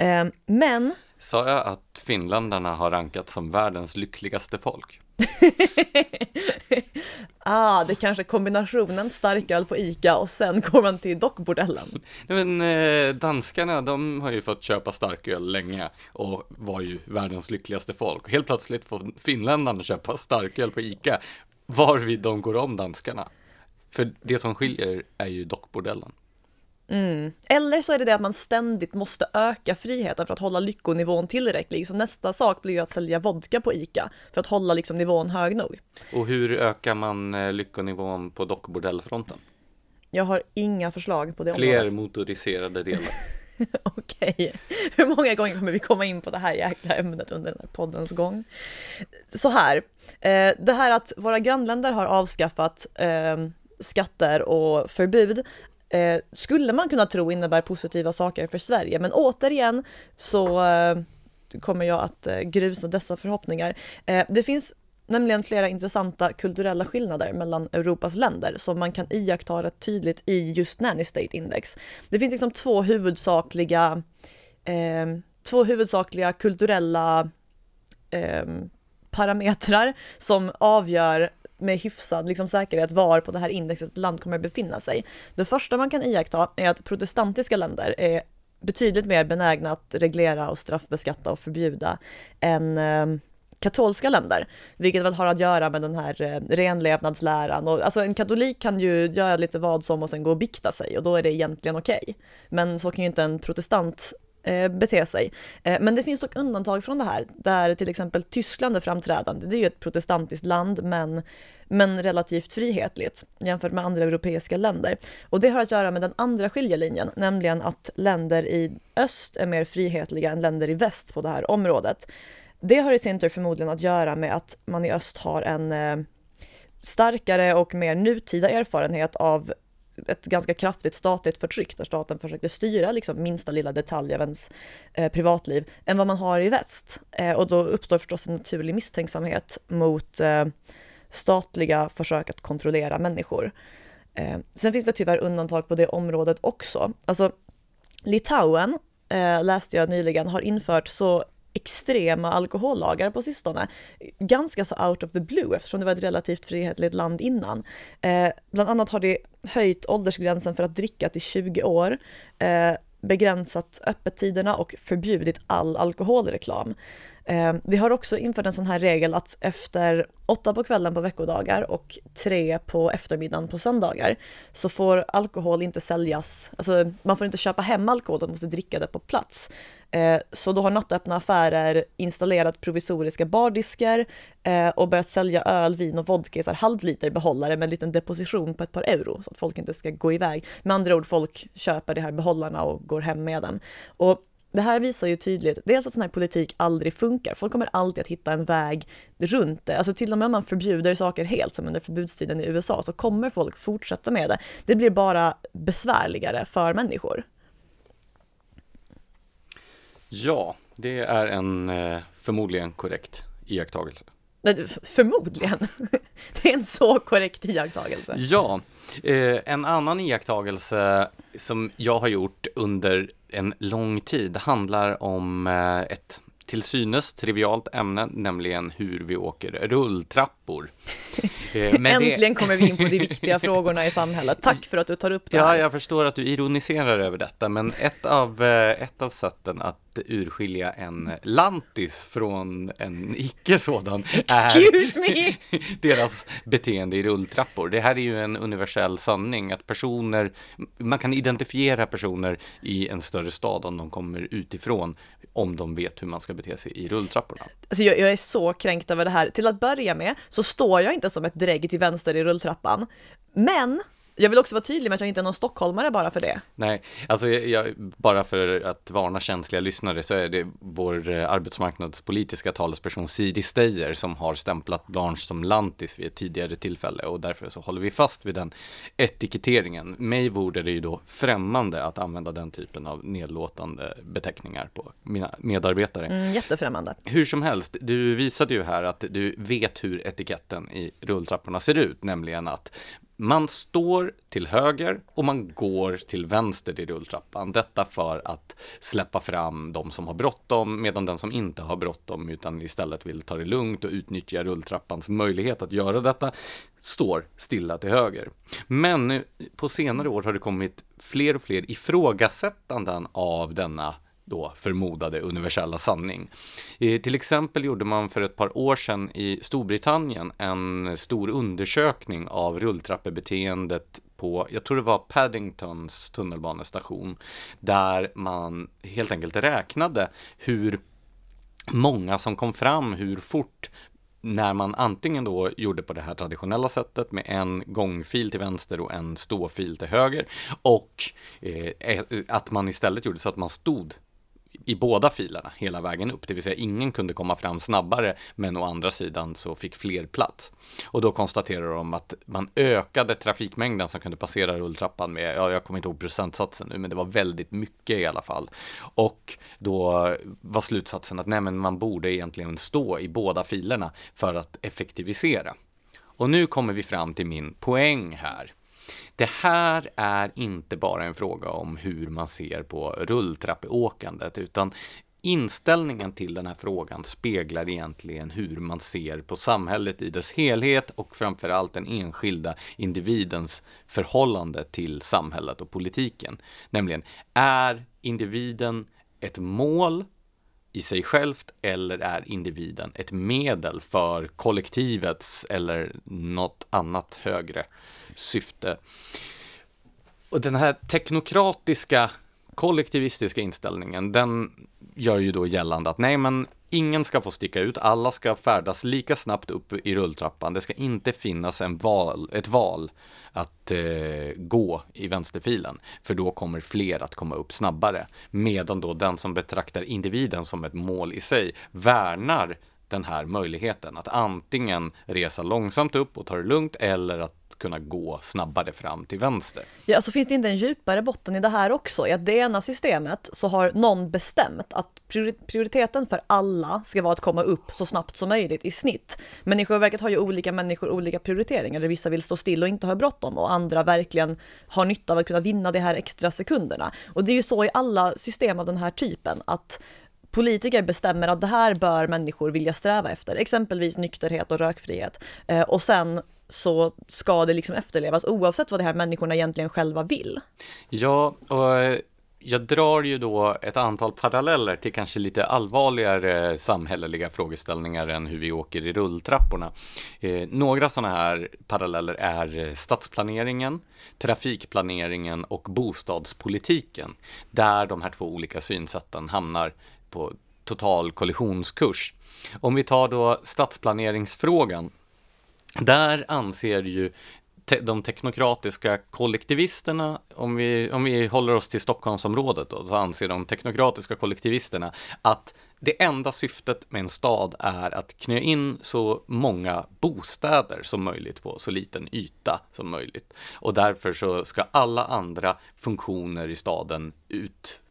Eh, men sa jag att finländarna har rankats som världens lyckligaste folk? ah, det kanske är kombinationen starköl på ICA och sen går man till dockbordellen. Nej, men eh, danskarna, de har ju fått köpa starköl länge och var ju världens lyckligaste folk. Helt plötsligt får finländarna köpa starköl på ICA, varvid de går om danskarna. För det som skiljer är ju dockbordellen. Eller så är det det att man ständigt måste öka friheten för att hålla lyckonivån tillräcklig. Så nästa sak blir ju att sälja vodka på ICA för att hålla liksom nivån hög nog. Och hur ökar man eh, lyckonivån på dockbordellfronten? Jag har inga förslag på det Fler området. motoriserade delar. Okej, hur många gånger kommer vi komma in på det här jäkla ämnet under den här poddens gång? Så här, eh, det här att våra grannländer har avskaffat eh, skatter och förbud eh, skulle man kunna tro innebär positiva saker för Sverige, men återigen så eh, kommer jag att eh, grusa dessa förhoppningar. Eh, det finns nämligen flera intressanta kulturella skillnader mellan Europas länder som man kan iaktta rätt tydligt i just Nanny State Index. Det finns liksom två huvudsakliga, eh, två huvudsakliga kulturella eh, parametrar som avgör med hyfsad liksom, säkerhet var på det här indexet ett land kommer befinna sig. Det första man kan iaktta är att protestantiska länder är betydligt mer benägna att reglera och straffbeskatta och förbjuda än eh, katolska länder, vilket väl har att göra med den här eh, renlevnadsläran. Och, alltså en katolik kan ju göra lite vad som och sen gå och bikta sig och då är det egentligen okej. Men så kan ju inte en protestant Eh, bete sig. Eh, men det finns dock undantag från det här, där till exempel Tyskland är framträdande. Det är ju ett protestantiskt land, men, men relativt frihetligt jämfört med andra europeiska länder. Och det har att göra med den andra skiljelinjen, nämligen att länder i öst är mer frihetliga än länder i väst på det här området. Det har i sin tur förmodligen att göra med att man i öst har en eh, starkare och mer nutida erfarenhet av ett ganska kraftigt statligt förtryck där staten försökte styra liksom minsta lilla detalj av ens eh, privatliv än vad man har i väst. Eh, och då uppstår förstås en naturlig misstänksamhet mot eh, statliga försök att kontrollera människor. Eh, sen finns det tyvärr undantag på det området också. Alltså Litauen eh, läste jag nyligen har infört så extrema alkohollagar på sistone. Ganska så out of the blue eftersom det var ett relativt frihetligt land innan. Eh, bland annat har det höjt åldersgränsen för att dricka till 20 år, eh, begränsat öppettiderna och förbjudit all alkoholreklam. Eh, det har också infört en sån här regel att efter åtta på kvällen på veckodagar och tre på eftermiddagen på söndagar så får alkohol inte säljas, alltså man får inte köpa hem alkohol, man måste dricka det på plats. Eh, Så då har nattöppna affärer installerat provisoriska bardiskar eh, och börjat sälja öl, vin och vodka i halvliter behållare med en liten deposition på ett par euro så att folk inte ska gå iväg. Med andra ord, folk köper de här behållarna och går hem med dem. Och det här visar ju tydligt, dels att sån här politik aldrig funkar. Folk kommer alltid att hitta en väg runt det. Alltså till och med om man förbjuder saker helt, som under förbudstiden i USA, så kommer folk fortsätta med det. Det blir bara besvärligare för människor. Ja, det är en eh, förmodligen korrekt iakttagelse. Förmodligen. Det är en så korrekt iakttagelse. Ja, eh, en annan iakttagelse som jag har gjort under en lång tid handlar om eh, ett till synes trivialt ämne, nämligen hur vi åker rulltrappor. Eh, Äntligen kommer vi in på de viktiga frågorna i samhället. Tack för att du tar upp det Ja, här. jag förstår att du ironiserar över detta, men ett av, ett av sätten att urskilja en lantis från en icke sådan är Excuse me! deras beteende i rulltrappor. Det här är ju en universell sanning att personer, man kan identifiera personer i en större stad om de kommer utifrån, om de vet hur man ska bete sig i rulltrapporna. Alltså jag, jag är så kränkt över det här. Till att börja med så står jag inte som ett drägg till vänster i rulltrappan. Men jag vill också vara tydlig med att jag inte är någon stockholmare bara för det. Nej, alltså jag, bara för att varna känsliga lyssnare så är det vår eh, arbetsmarknadspolitiska talesperson Siri Steyer som har stämplat Blanche som lantis vid ett tidigare tillfälle och därför så håller vi fast vid den etiketteringen. Mig vore det ju då främmande att använda den typen av nedlåtande beteckningar på mina medarbetare. Mm, jättefrämmande. Hur som helst, du visade ju här att du vet hur etiketten i rulltrapporna ser ut, nämligen att man står till höger och man går till vänster i rulltrappan. Detta för att släppa fram de som har bråttom, medan den som inte har bråttom utan istället vill ta det lugnt och utnyttja rulltrappans möjlighet att göra detta, står stilla till höger. Men på senare år har det kommit fler och fler ifrågasättanden av denna då förmodade universella sanning. Eh, till exempel gjorde man för ett par år sedan i Storbritannien en stor undersökning av rulltrappebeteendet på, jag tror det var Paddingtons tunnelbanestation, där man helt enkelt räknade hur många som kom fram, hur fort när man antingen då gjorde på det här traditionella sättet med en gångfil till vänster och en ståfil till höger och eh, eh att man istället gjorde så att man stod i båda filerna hela vägen upp, det vill säga ingen kunde komma fram snabbare, men å andra sidan så fick fler plats. Och då konstaterar de att man ökade trafikmängden som kunde passera rulltrappan med, ja, jag kommer inte ihåg procentsatsen nu, men det var väldigt mycket i alla fall. Och då var slutsatsen att nej, men man borde egentligen stå i båda filerna för att effektivisera. Och nu kommer vi fram till min poäng här. Det här är inte bara en fråga om hur man ser på rulltrappåkandet, utan inställningen till den här frågan speglar egentligen hur man ser på samhället i dess helhet och framförallt den enskilda individens förhållande till samhället och politiken. Nämligen, är individen ett mål i sig självt eller är individen ett medel för kollektivets eller något annat högre syfte? Och den här teknokratiska kollektivistiska inställningen, den gör ju då gällande att nej, men ingen ska få sticka ut, alla ska färdas lika snabbt upp i rulltrappan. Det ska inte finnas en val, ett val att eh, gå i vänsterfilen, för då kommer fler att komma upp snabbare. Medan då den som betraktar individen som ett mål i sig värnar den här möjligheten att antingen resa långsamt upp och ta det lugnt eller att kunna gå snabbare fram till vänster. Ja, alltså finns det inte en djupare botten i det här också? I att det ena systemet så har någon bestämt att prioriteten för alla ska vara att komma upp så snabbt som möjligt i snitt. Men i själva verket har ju olika människor olika prioriteringar där vissa vill stå still och inte ha bråttom och andra verkligen har nytta av att kunna vinna de här extra sekunderna. Och det är ju så i alla system av den här typen att politiker bestämmer att det här bör människor vilja sträva efter, exempelvis nykterhet och rökfrihet. Eh, och sen så ska det liksom efterlevas oavsett vad de här människorna egentligen själva vill. Ja, och eh, jag drar ju då ett antal paralleller till kanske lite allvarligare samhälleliga frågeställningar än hur vi åker i rulltrapporna. Eh, några sådana här paralleller är stadsplaneringen, trafikplaneringen och bostadspolitiken, där de här två olika synsätten hamnar på total kollisionskurs. Om vi tar då stadsplaneringsfrågan, där anser ju te de teknokratiska kollektivisterna, om vi, om vi håller oss till Stockholmsområdet då, så anser de teknokratiska kollektivisterna att det enda syftet med en stad är att knö in så många bostäder som möjligt på så liten yta som möjligt. Och därför så ska alla andra funktioner i staden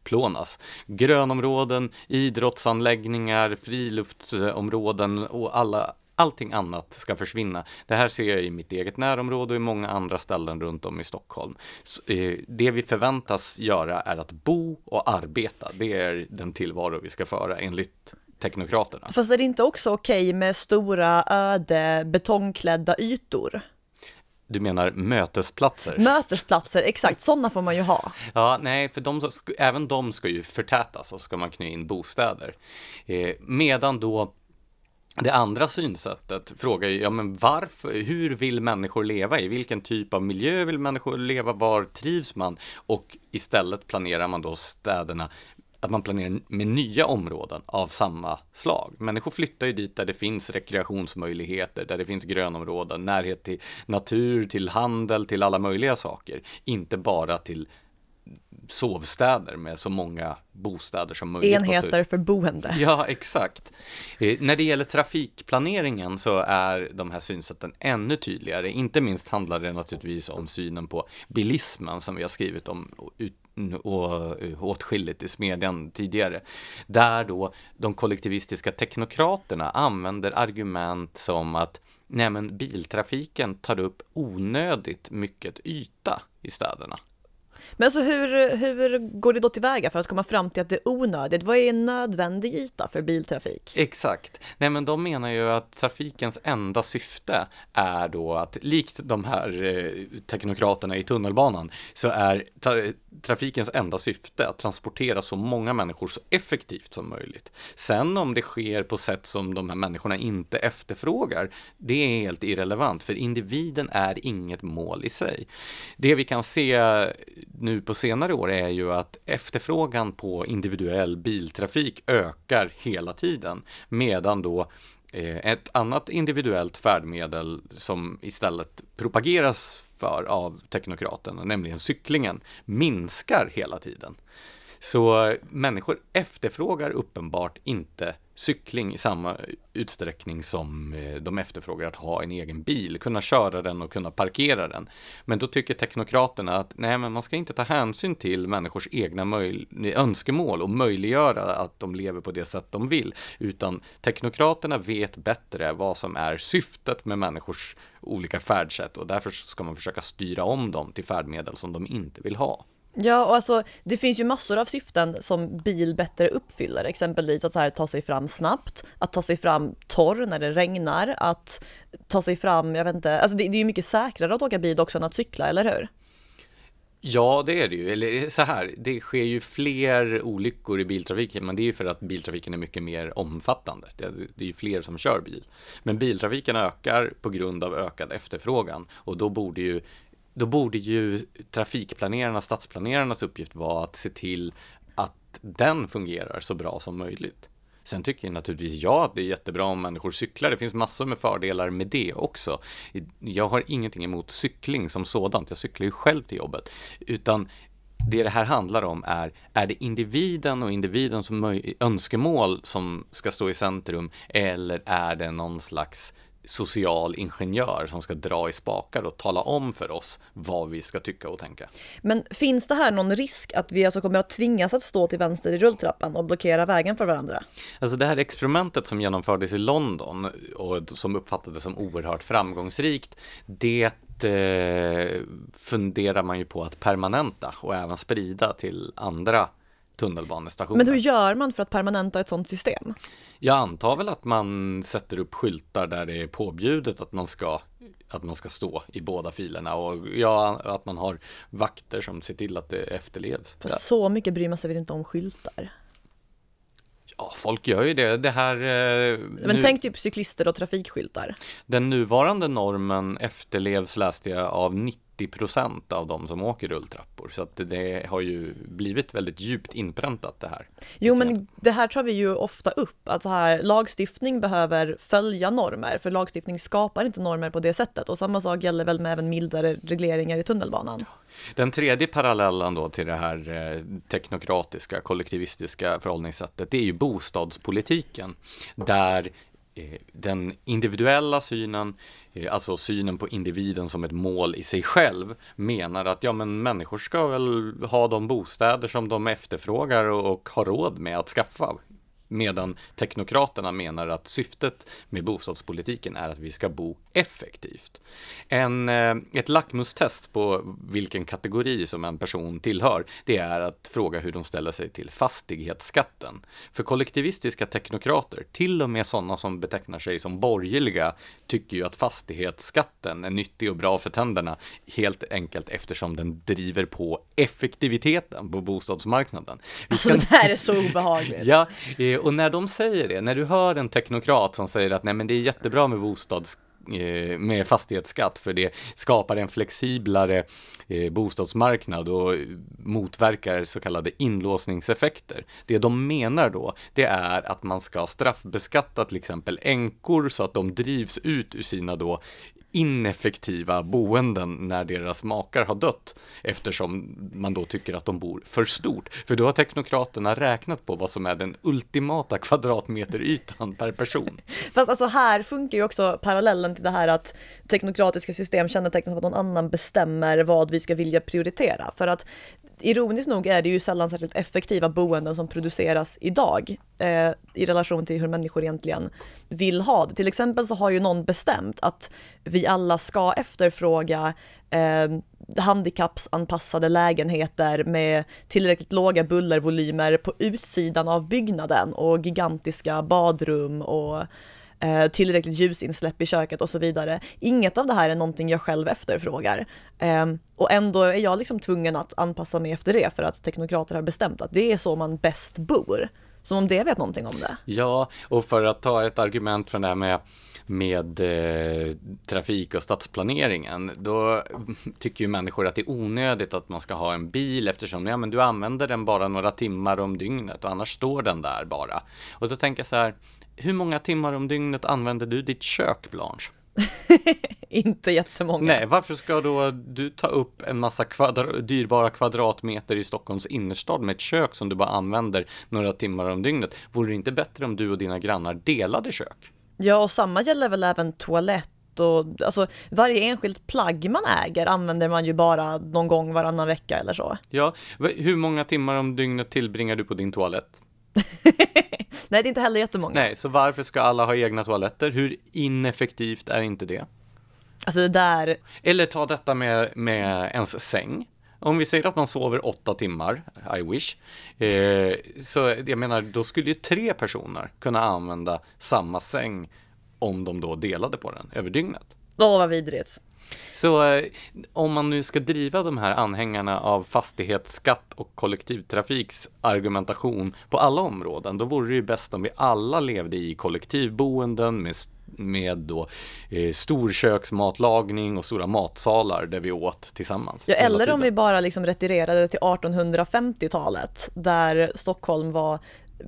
utplånas. Grönområden, idrottsanläggningar, friluftsområden och alla allting annat ska försvinna. Det här ser jag i mitt eget närområde och i många andra ställen runt om i Stockholm. Så, eh, det vi förväntas göra är att bo och arbeta. Det är den tillvaro vi ska föra enligt teknokraterna. Fast är det inte också okej med stora öde betongklädda ytor? Du menar mötesplatser? Mötesplatser, exakt, sådana får man ju ha. Ja, nej, för de, även de ska ju förtätas och ska man knyta in bostäder. Eh, medan då det andra synsättet frågar ju, ja men varför, hur vill människor leva? I vilken typ av miljö vill människor leva? Var trivs man? Och istället planerar man då städerna att man planerar med nya områden av samma slag. Människor flyttar ju dit där det finns rekreationsmöjligheter, där det finns grönområden, närhet till natur, till handel, till alla möjliga saker. Inte bara till sovstäder med så många bostäder som möjligt. Enheter för boende. Ja, exakt. Eh, när det gäller trafikplaneringen så är de här synsätten ännu tydligare. Inte minst handlar det naturligtvis om synen på bilismen som vi har skrivit om och åtskilligt i smedjan tidigare. Där då de kollektivistiska teknokraterna använder argument som att nej men biltrafiken tar upp onödigt mycket yta i städerna. Men alltså hur, hur går det då tillväga för att komma fram till att det är onödigt? Vad är en nödvändig yta för biltrafik? Exakt. Nej, men de menar ju att trafikens enda syfte är då att likt de här eh, teknokraterna i tunnelbanan så är trafikens enda syfte att transportera så många människor så effektivt som möjligt. Sen om det sker på sätt som de här människorna inte efterfrågar, det är helt irrelevant för individen är inget mål i sig. Det vi kan se nu på senare år är ju att efterfrågan på individuell biltrafik ökar hela tiden medan då eh, ett annat individuellt färdmedel som istället propageras för av teknokraterna, nämligen cyklingen, minskar hela tiden. Så människor efterfrågar uppenbart inte cykling i samma utsträckning som eh, de efterfrågar att ha en egen bil, kunna köra den och kunna parkera den. Men då tycker teknokraterna att nej, men man ska inte ta hänsyn till människors egna önskemål och möjliggöra att de lever på det sätt de vill, utan teknokraterna vet bättre vad som är syftet med människors olika färdsätt och därför ska man försöka styra om dem till färdmedel som de inte vill ha. Ja, och alltså det finns ju massor av syften som bil bättre uppfyller, exempelvis att så här, ta sig fram snabbt, att ta sig fram torr när det regnar, att ta sig fram, jag vet inte, alltså det, det är ju mycket säkrare att åka bil också än att cykla, eller hur? Ja, det är det ju. Eller så här, det sker ju fler olyckor i biltrafiken, men det är ju för att biltrafiken är mycket mer omfattande. Det, det är ju fler som kör bil. Men biltrafiken ökar på grund av ökad efterfrågan och då borde ju då borde ju trafikplanerarnas, stadsplanerarnas uppgift vara att se till att den fungerar så bra som möjligt. Sen tycker jag naturligtvis jag att det är jättebra om människor cyklar. Det finns massor med fördelar med det också. Jag har ingenting emot cykling som sådant. Jag cyklar ju själv till jobbet. Utan det det här handlar om är, är det individen och individens önskemål som ska stå i centrum eller är det någon slags social ingenjör som ska dra i spakar och tala om för oss vad vi ska tycka och tänka. Men finns det här någon risk att vi alltså kommer att tvingas att stå till vänster i rulltrappan och blockera vägen för varandra? Alltså det här experimentet som genomfördes i London och som uppfattades som oerhört framgångsrikt, det eh, funderar man ju på att permanenta och även sprida till andra tunnelbanestationer. Men hur gör man för att permanenta ett sådant system? Jag antar väl att man sätter upp skyltar där det är påbjudet att man ska att man ska stå i båda filerna och ja, att man har vakter som ser till att det efterlevs. För så mycket bryr man sig väl inte om skyltar? Ja, folk gör ju det. Det här... Eh, Men nu... tänk typ cyklister och trafikskyltar. Den nuvarande normen efterlevs läste jag av 90 90 av de som åker rulltrappor. Så att det har ju blivit väldigt djupt inpräntat det här. Jo, men det här tar vi ju ofta upp, att så här, lagstiftning behöver följa normer, för lagstiftning skapar inte normer på det sättet. Och samma sak gäller väl med även mildare regleringar i tunnelbanan. Den tredje parallellen då till det här eh, teknokratiska, kollektivistiska förhållningssättet, det är ju bostadspolitiken, där Eh, den individuella synen, eh, alltså synen på individen som ett mål i sig själv, menar att ja, men människor ska väl ha de bostäder som de efterfrågar och, och har råd med att skaffa. Medan teknokraterna menar att syftet med bostadspolitiken är att vi ska bo effektivt. En, eh, ett lackmustest på vilken kategori som en person tillhör, det är att fråga hur de ställer sig till fastighetsskatten. För kollektivistiska teknokrater, till och med sådana som betecknar sig som borgerliga, tycker ju att fastighetsskatten är nyttig och bra för tänderna, helt enkelt eftersom den driver på effektiviteten på bostadsmarknaden. Vi ska... Alltså det här är så obehagligt. ja, eh, Eh, och när de säger det, när du hör en teknokrat som säger att nej men det är jättebra med bostads eh, med fastighetsskatt för det skapar en flexiblare eh, bostadsmarknad och motverkar så kallade inlåsningseffekter. Det de menar då, det är att man ska straffbeskatta till exempel änkor så att de drivs ut ur sina då ineffektiva boenden när deras makar har dött eftersom man då tycker att de bor för stort. För då har teknokraterna räknat på vad som är den ultimata kvadratmeterytan per person. Fast alltså här funkar ju också parallellen till det här att teknokratiska system kännetecknas av att någon annan bestämmer vad vi ska vilja prioritera. För att ironiskt nog är det ju sällan särskilt effektiva boenden som produceras idag eh, i relation till hur människor egentligen vill ha det. Till exempel så har ju någon bestämt att vi alla ska efterfråga eh, handikappsanpassade lägenheter med tillräckligt låga bullervolymer på utsidan av byggnaden och gigantiska badrum och eh, tillräckligt ljusinsläpp i köket och så vidare. Inget av det här är någonting jag själv efterfrågar. Eh, och ändå är jag liksom tvungen att anpassa mig efter det för att teknokrater har bestämt att det är så man bäst bor. Som om det vet någonting om det. Ja, och för att ta ett argument från det här med med eh, trafik och stadsplaneringen, då tycker ju människor att det är onödigt att man ska ha en bil eftersom ja, men du använder den bara några timmar om dygnet och annars står den där bara. Och då tänker jag så här, hur många timmar om dygnet använder du ditt kök, Blanche? inte jättemånga. Nej, varför ska då du ta upp en massa kvadra dyrbara kvadratmeter i Stockholms innerstad med ett kök som du bara använder några timmar om dygnet? Vore det inte bättre om du och dina grannar delade kök? Ja, och samma gäller väl även toalett och alltså varje enskilt plagg man äger använder man ju bara någon gång varannan vecka eller så. Ja, hur många timmar om dygnet tillbringar du på din toalett? Nej, det är inte heller jättemånga. Nej, så varför ska alla ha egna toaletter? Hur ineffektivt är inte det? Alltså det där... Eller ta detta med, med ens säng. Om vi säger att man sover åtta timmar, I wish, eh, så jag menar, då skulle ju tre personer kunna använda samma säng om de då delade på den över dygnet. Åh, vad vidrigt. Så eh, om man nu ska driva de här anhängarna av fastighetsskatt och kollektivtrafiks argumentation på alla områden, då vore det ju bäst om vi alla levde i kollektivboenden med med då eh, storköksmatlagning och stora matsalar där vi åt tillsammans. Ja, eller om vi bara liksom retirerade till 1850-talet där Stockholm var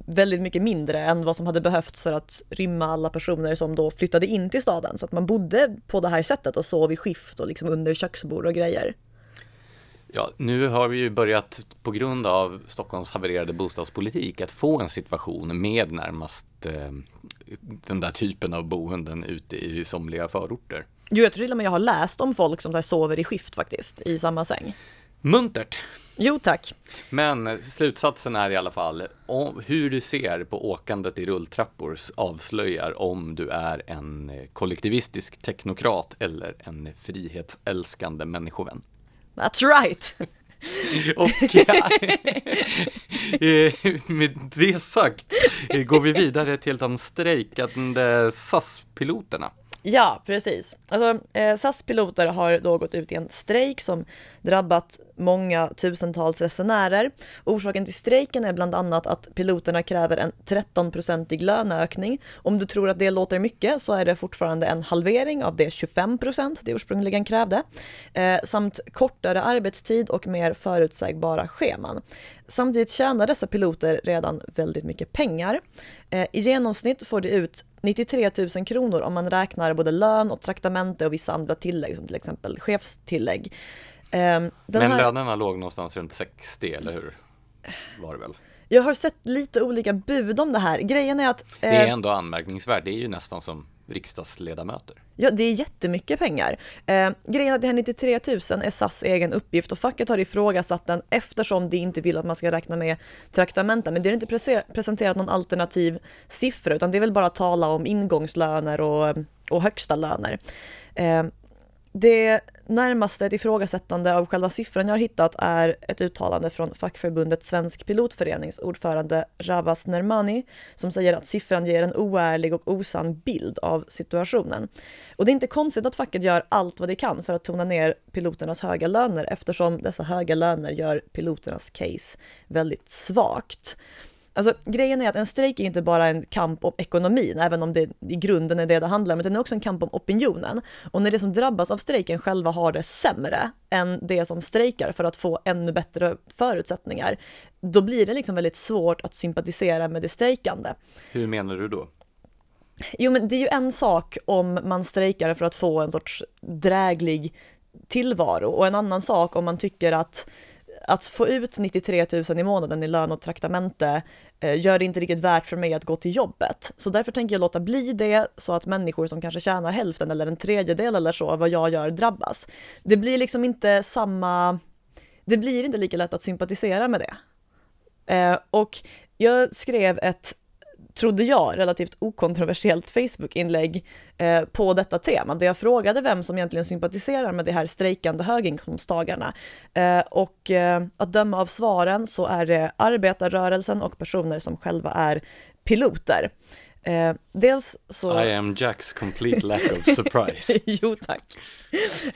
väldigt mycket mindre än vad som hade behövts för att rymma alla personer som då flyttade in till staden. Så att man bodde på det här sättet och sov i skift och liksom under köksbord och grejer. Ja, nu har vi ju börjat på grund av Stockholms havererade bostadspolitik att få en situation med närmast eh, den där typen av boenden ute i somliga förorter. Jo, jag tror till och med jag har läst om folk som sover i skift faktiskt, i samma säng. Muntert! Jo tack. Men slutsatsen är i alla fall, om, hur du ser på åkandet i rulltrappor avslöjar om du är en kollektivistisk teknokrat eller en frihetsälskande människovän. That's right! Och ja, eh, med det sagt eh, går vi vidare till de strejkande SAS-piloterna. Ja, precis. Alltså, eh, SAS-piloter har då gått ut i en strejk som drabbat många tusentals resenärer. Orsaken till strejken är bland annat att piloterna kräver en 13-procentig löneökning. Om du tror att det låter mycket så är det fortfarande en halvering av det 25 procent det ursprungligen krävde. Eh, samt kortare arbetstid och mer förutsägbara scheman. Samtidigt tjänar dessa piloter redan väldigt mycket pengar. Eh, I genomsnitt får de ut 93 000 kronor om man räknar både lön och traktamente och vissa andra tillägg som till exempel chefstillägg. Um, Men här... lönerna låg någonstans runt 60 eller hur? Var det väl? Jag har sett lite olika bud om det här. Grejen är att... Eh... Det är ändå anmärkningsvärt. Det är ju nästan som riksdagsledamöter. Ja, det är jättemycket pengar. Eh, grejen är att det här 93 000 är SAS egen uppgift och facket har ifrågasatt den eftersom de inte vill att man ska räkna med traktamenten. Men det är inte presenterat någon alternativ siffra utan det är väl bara att tala om ingångslöner och, och högsta löner. Eh, det närmaste ett ifrågasättande av själva siffran jag har hittat är ett uttalande från fackförbundet Svensk pilotförenings ordförande Ravas Nermani som säger att siffran ger en oärlig och osann bild av situationen. Och det är inte konstigt att facket gör allt vad det kan för att tona ner piloternas höga löner eftersom dessa höga löner gör piloternas case väldigt svagt. Alltså, grejen är att en strejk är inte bara en kamp om ekonomin, även om det i grunden är det det handlar om, utan det är också en kamp om opinionen. Och när det som drabbas av strejken själva har det sämre än det som strejkar för att få ännu bättre förutsättningar, då blir det liksom väldigt svårt att sympatisera med det strejkande. Hur menar du då? Jo, men det är ju en sak om man strejkar för att få en sorts dräglig tillvaro och en annan sak om man tycker att att få ut 93 000 i månaden i lön och traktamente eh, gör det inte riktigt värt för mig att gå till jobbet. Så därför tänker jag låta bli det så att människor som kanske tjänar hälften eller en tredjedel eller så av vad jag gör drabbas. Det blir liksom inte samma, det blir inte lika lätt att sympatisera med det. Eh, och jag skrev ett trodde jag, relativt okontroversiellt Facebook-inlägg eh, på detta tema, där jag frågade vem som egentligen sympatiserar med de här strejkande höginkomsttagarna. Eh, och eh, att döma av svaren så är det arbetarrörelsen och personer som själva är piloter. Eh, dels så... I am Jacks complete lack of surprise. jo, tack.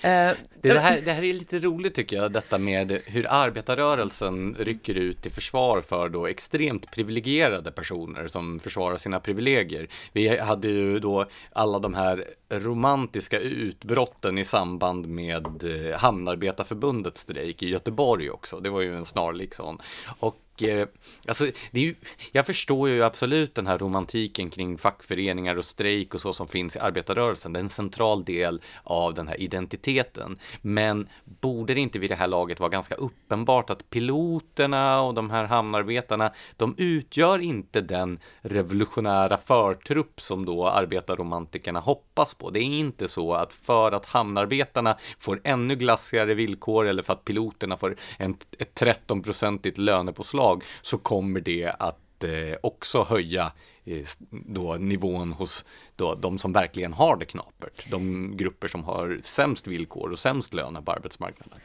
Eh, det, här, det här är lite roligt tycker jag, detta med hur arbetarrörelsen rycker ut till försvar för då extremt privilegierade personer som försvarar sina privilegier. Vi hade ju då alla de här romantiska utbrotten i samband med eh, Hamnarbetarförbundets strejk i Göteborg också. Det var ju en snarlik sån. Och eh, alltså, det är ju, jag förstår ju absolut den här romantiken kring fackföreningar och strejk och så som finns i arbetarrörelsen. Det är en central del av den här identiteten. Men borde det inte vid det här laget vara ganska uppenbart att piloterna och de här hamnarbetarna, de utgör inte den revolutionära förtrupp som då arbetarromantikerna hoppas på. Det är inte så att för att hamnarbetarna får ännu glassigare villkor eller för att piloterna får en, ett 13-procentigt lönepåslag så kommer det att eh, också höja eh, då nivån hos då de som verkligen har det knapert. De grupper som har sämst villkor och sämst löner på arbetsmarknaden.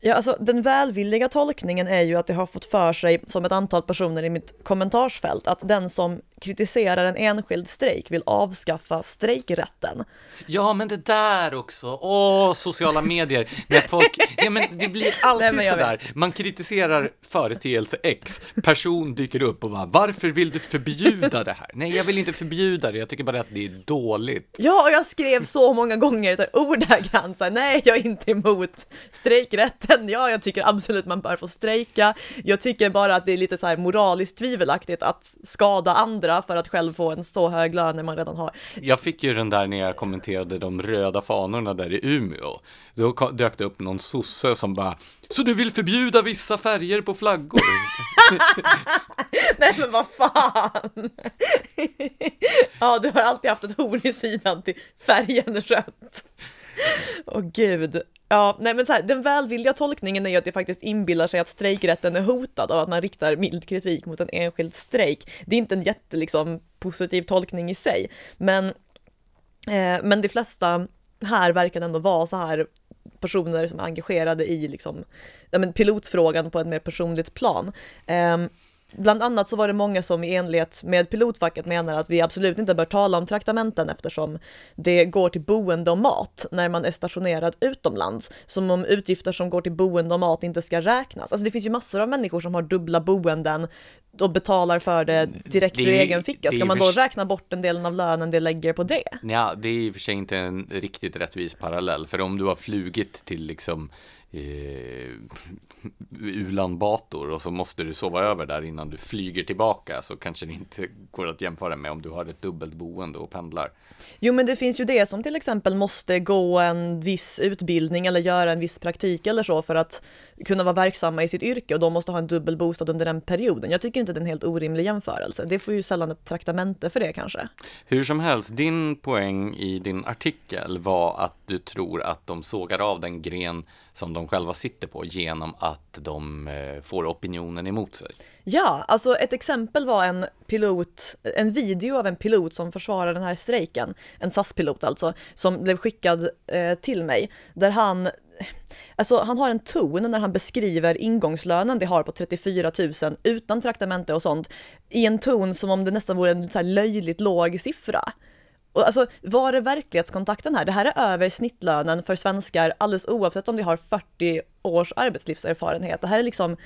Ja, alltså den välvilliga tolkningen är ju att det har fått för sig, som ett antal personer i mitt kommentarsfält, att den som kritiserar en enskild strejk vill avskaffa strejkrätten. Ja, men det där också, åh, sociala medier, när folk, ja men det blir alltid Nej, sådär, man kritiserar företeelse X, person dyker upp och bara, varför vill du förbjuda det här? Nej, jag vill inte förbjuda det, jag tycker bara att det är dåligt. Ja, och jag skrev så många gånger ordagrant, nej, jag är inte emot strejkrätten rätten. Ja, jag tycker absolut man bör få strejka. Jag tycker bara att det är lite så här moraliskt tvivelaktigt att skada andra för att själv få en så hög lön när man redan har. Jag fick ju den där när jag kommenterade de röda fanorna där i Umeå. Då dök det upp någon sosse som bara Så du vill förbjuda vissa färger på flaggor? Nej men vad fan! ja, du har alltid haft ett horn i sidan till färgen rött. Åh oh, gud. Ja, nej men så här, den välvilliga tolkningen är ju att det faktiskt inbillar sig att strejkrätten är hotad av att man riktar mild kritik mot en enskild strejk. Det är inte en jätte liksom, positiv tolkning i sig, men, eh, men de flesta här verkar ändå vara så här personer som är engagerade i liksom, ja, men pilotfrågan på ett mer personligt plan. Eh, Bland annat så var det många som i enlighet med pilotfacket menar att vi absolut inte bör tala om traktamenten eftersom det går till boende och mat när man är stationerad utomlands. Som om utgifter som går till boende och mat inte ska räknas. Alltså det finns ju massor av människor som har dubbla boenden och betalar för det direkt det är, ur egen ficka. Ska man då räkna bort den delen av lönen det lägger på det? Ja, det är i och för sig inte en riktigt rättvis parallell. För om du har flugit till liksom eh, Ulan Bator och så måste du sova över där innan du flyger tillbaka så kanske det inte går att jämföra med om du har ett dubbelt boende och pendlar. Jo, men det finns ju det som till exempel måste gå en viss utbildning eller göra en viss praktik eller så för att kunna vara verksamma i sitt yrke och de måste ha en dubbel bostad under den perioden. Jag tycker inte det är en helt orimlig jämförelse. Det får ju sällan ett traktamente för det kanske. Hur som helst, din poäng i din artikel var att du tror att de sågar av den gren som de själva sitter på genom att de eh, får opinionen emot sig. Ja, alltså ett exempel var en pilot, en video av en pilot som försvarar den här strejken, en SAS-pilot alltså, som blev skickad eh, till mig, där han Alltså han har en ton när han beskriver ingångslönen de har på 34 000 utan traktamente och sånt i en ton som om det nästan vore en så här löjligt låg siffra. Och alltså, var är verklighetskontakten här? Det här är över snittlönen för svenskar alldeles oavsett om de har 40 års arbetslivserfarenhet. Det här är liksom,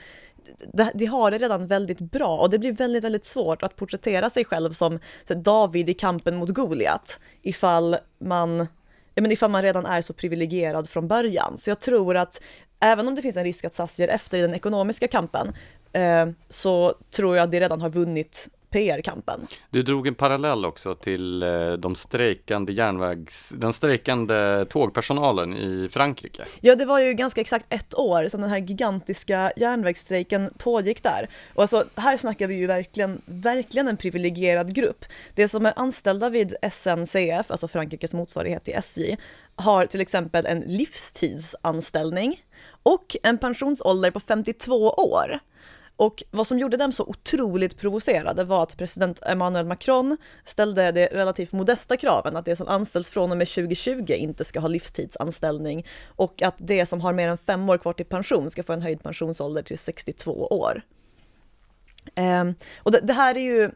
de har det redan väldigt bra och det blir väldigt, väldigt svårt att porträttera sig själv som David i kampen mot Goliat ifall man, men ifall man redan är så privilegierad från början. Så jag tror att även om det finns en risk att SAS ger efter i den ekonomiska kampen eh, så tror jag att de redan har vunnit PR-kampen. Du drog en parallell också till eh, de strejkande järnvägs, den strejkande tågpersonalen i Frankrike. Ja, det var ju ganska exakt ett år sedan den här gigantiska järnvägsstrejken pågick där. Och alltså, här snackar vi ju verkligen, verkligen en privilegierad grupp. Det som är anställda vid SNCF, alltså Frankrikes motsvarighet till SJ, har till exempel en livstidsanställning och en pensionsålder på 52 år. Och vad som gjorde dem så otroligt provocerade var att president Emmanuel Macron ställde det relativt modesta kraven att det som anställs från och med 2020 inte ska ha livstidsanställning och att det som har mer än fem år kvar till pension ska få en höjd pensionsålder till 62 år. Um, och det, det, här är ju,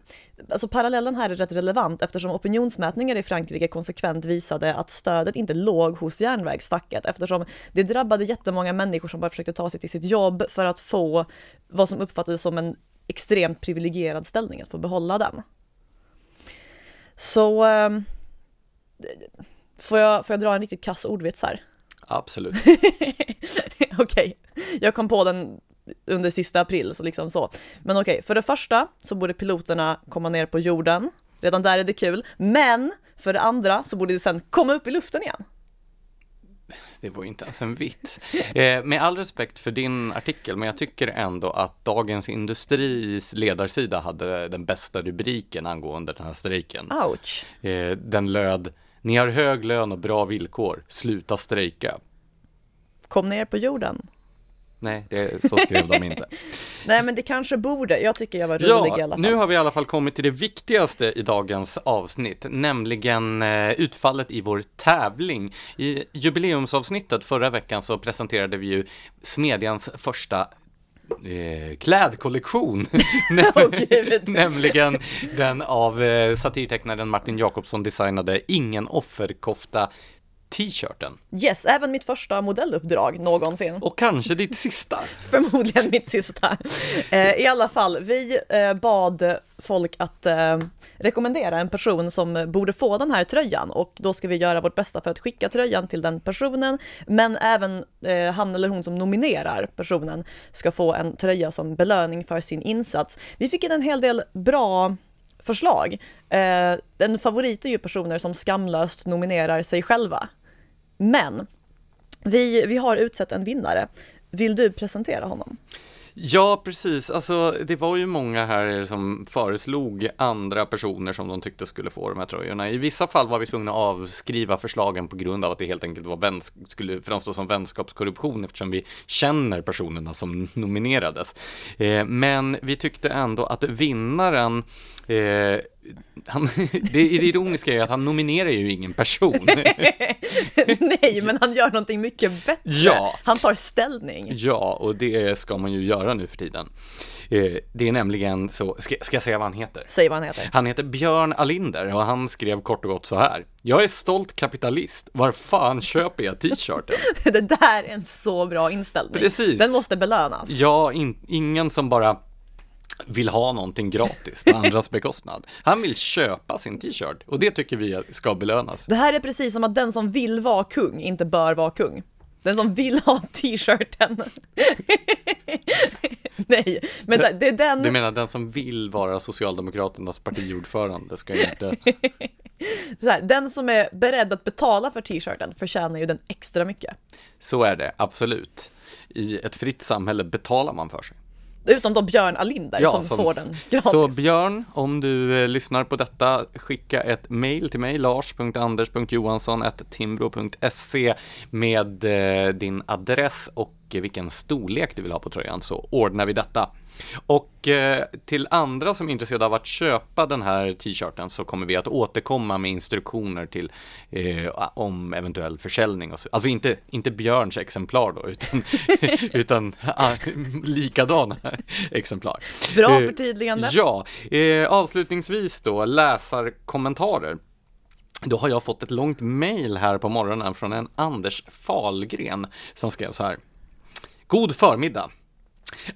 alltså parallellen här är rätt relevant eftersom opinionsmätningar i Frankrike konsekvent visade att stödet inte låg hos järnvägsfacket eftersom det drabbade jättemånga människor som bara försökte ta sig till sitt jobb för att få vad som uppfattades som en extremt privilegierad ställning, att få behålla den. Så um, får, jag, får jag dra en riktigt kass ordvits här? Absolut. Okej, okay. jag kom på den under sista april, så liksom så. Men okej, okay, för det första så borde piloterna komma ner på jorden. Redan där är det kul. Men för det andra så borde det sen komma upp i luften igen. Det var inte ens en vits. Eh, med all respekt för din artikel, men jag tycker ändå att Dagens Industris ledarsida hade den bästa rubriken angående den här strejken. Ouch. Eh, den löd Ni har hög lön och bra villkor, sluta strejka. Kom ner på jorden. Nej, det, så skrev de inte. Nej, men det kanske borde. Jag tycker jag var rolig ja, i alla fall. Nu har vi i alla fall kommit till det viktigaste i dagens avsnitt, nämligen eh, utfallet i vår tävling. I jubileumsavsnittet förra veckan så presenterade vi ju Smedjans första eh, klädkollektion. Nämligen den av eh, satirtecknaren Martin Jakobsson designade Ingen offerkofta t-shirten. Yes, även mitt första modelluppdrag någonsin. Och kanske ditt sista. Förmodligen mitt sista. Eh, I alla fall, vi eh, bad folk att eh, rekommendera en person som borde få den här tröjan och då ska vi göra vårt bästa för att skicka tröjan till den personen. Men även han eller hon som nominerar personen ska få en tröja som belöning för sin insats. Vi fick in en hel del bra förslag. Eh, en favorit är ju personer som skamlöst nominerar sig själva. Men vi, vi har utsett en vinnare. Vill du presentera honom? Ja, precis. Alltså, det var ju många här som föreslog andra personer som de tyckte skulle få de här tröjorna. I vissa fall var vi tvungna att avskriva förslagen på grund av att det helt enkelt var vänsk- skulle framstå som vänskapskorruption eftersom vi känner personerna som nominerades. Eh, men vi tyckte ändå att vinnaren eh, han, det, ironiska är att han nominerar ju ingen person. Nej, men han gör någonting mycket bättre. Ja. Han tar ställning. Ja, och det ska man ju göra nu för tiden. Eh, det är nämligen så, ska, ska jag säga vad han heter? Säg vad han heter. Han heter Björn Alinder och han skrev kort och gott så här. Jag är stolt kapitalist, var fan köper jag t-shirten? det där är en så bra inställning. Precis. Den måste belönas. Ja, in, ingen som bara vill ha någonting gratis på andras bekostnad. Han vill köpa sin t-shirt och det tycker vi ska belönas. Det här är precis som att den som vill vara kung inte bör vara kung. Den som vill ha t-shirten. Nej, men det är den... Du menar den som vill vara Socialdemokraternas partiordförande ska inte... Här, den som är beredd att betala för t-shirten förtjänar ju den extra mycket. Så är det, absolut. I ett fritt samhälle betalar man för sig. Utom då Björn Alinder som, som- får den gratis. Så Björn, om du eh, lyssnar på detta, skicka ett mail till mig, lars.anders.johansson.timbro.se med eh, din adress och vilken storlek du vill ha på tröjan så ordnar vi detta. Och eh, till andra som är intresserade av att köpa den här t-shirten så kommer vi att återkomma med instruktioner till eh, om eventuell försäljning. Och så. Alltså inte, inte Björns exemplar då, utan, utan ah, likadana exemplar. Bra Eh, förtydligande. Ja, eh, avslutningsvis då, läsarkommentarer. Då har jag fått ett långt mejl här på morgonen från en Anders Falgren som skrev så här. God förmiddag.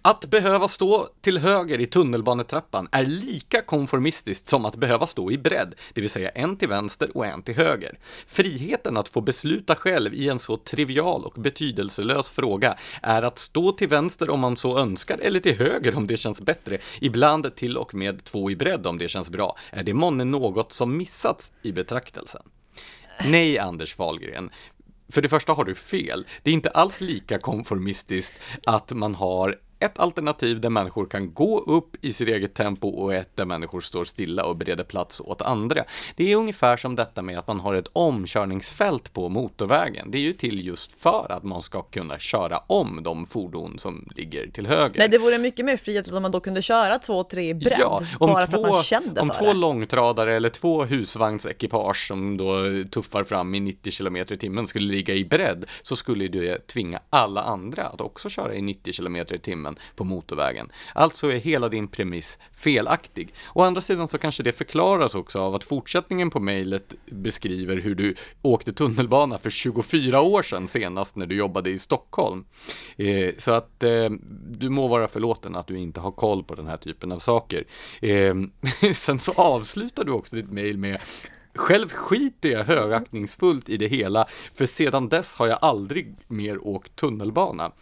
Att behöva stå till höger i tunnelbanetrappan är lika konformistiskt som att behöva stå i bredd, det vill säga en till vänster och en till höger. Friheten att få besluta själv i en så trivial och betydelselös fråga är att stå till vänster om man så önskar eller till höger om det känns bättre, ibland till och med två i bredd om det känns bra. Är det månne något som missats i betraktelsen? Nej, Anders Wahlgren. För det första har du fel. Det är inte alls lika konformistiskt att man har ett alternativ där människor kan gå upp i sitt eget tempo och ett där människor står stilla och bereder plats åt andra. Det är ungefär som detta med att man har ett omkörningsfält på motorvägen. Det är ju till just för att man ska kunna köra om de fordon som ligger till höger. Nej, det vore mycket mer frihet om man då kunde köra två, tre i bredd, om bara två, för att man kände om för två det. långtradare eller två husvagnsekipage som då tuffar fram i 90 km i timmen skulle ligga i bredd så skulle det tvinga alla andra att också köra i 90 km i timmen på motorvägen. Alltså är hela din premiss felaktig. Å andra sidan så kanske det förklaras också av att fortsättningen på mejlet beskriver hur du åkte tunnelbana för 24 år sedan senast när du jobbade i Stockholm. Eh, så att eh, du må vara förlåten att du inte har koll på den här typen av saker. Eh, sen så avslutar du också ditt mejl med själv skiter jag högaktningsfullt i det hela, för sedan dess har jag aldrig mer åkt tunnelbana.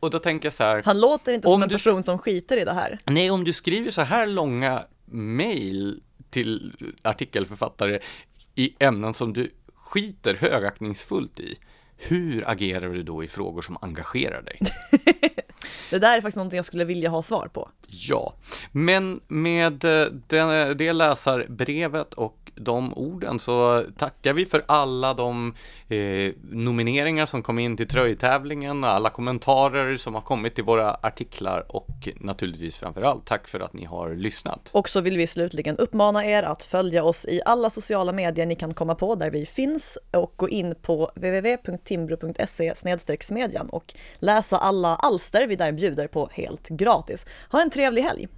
Och då tänker jag så här, Han låter inte Om som en du- person som skiter i det här. nej om du skriver så här långa mejl till artikelförfattare i ämnen som du skiter högaktningsfullt i, hur agerar du då i frågor som engagerar dig? Det där är faktiskt någonting jag skulle vilja ha svar på. Ja, men med eh, det, det läsarbrevet och de orden så tackar vi för alla de eh, nomineringar som kom in till tröjtävlingen, alla kommentarer som har kommit till våra artiklar och naturligtvis framför allt tack för att ni har lyssnat. Och så vill vi slutligen uppmana er att följa oss i alla sociala medier ni kan komma på där vi finns och gå in på www.timbro.se smedjan och läsa alla alster vi där bjuder på helt gratis. Ha en trevlig helg!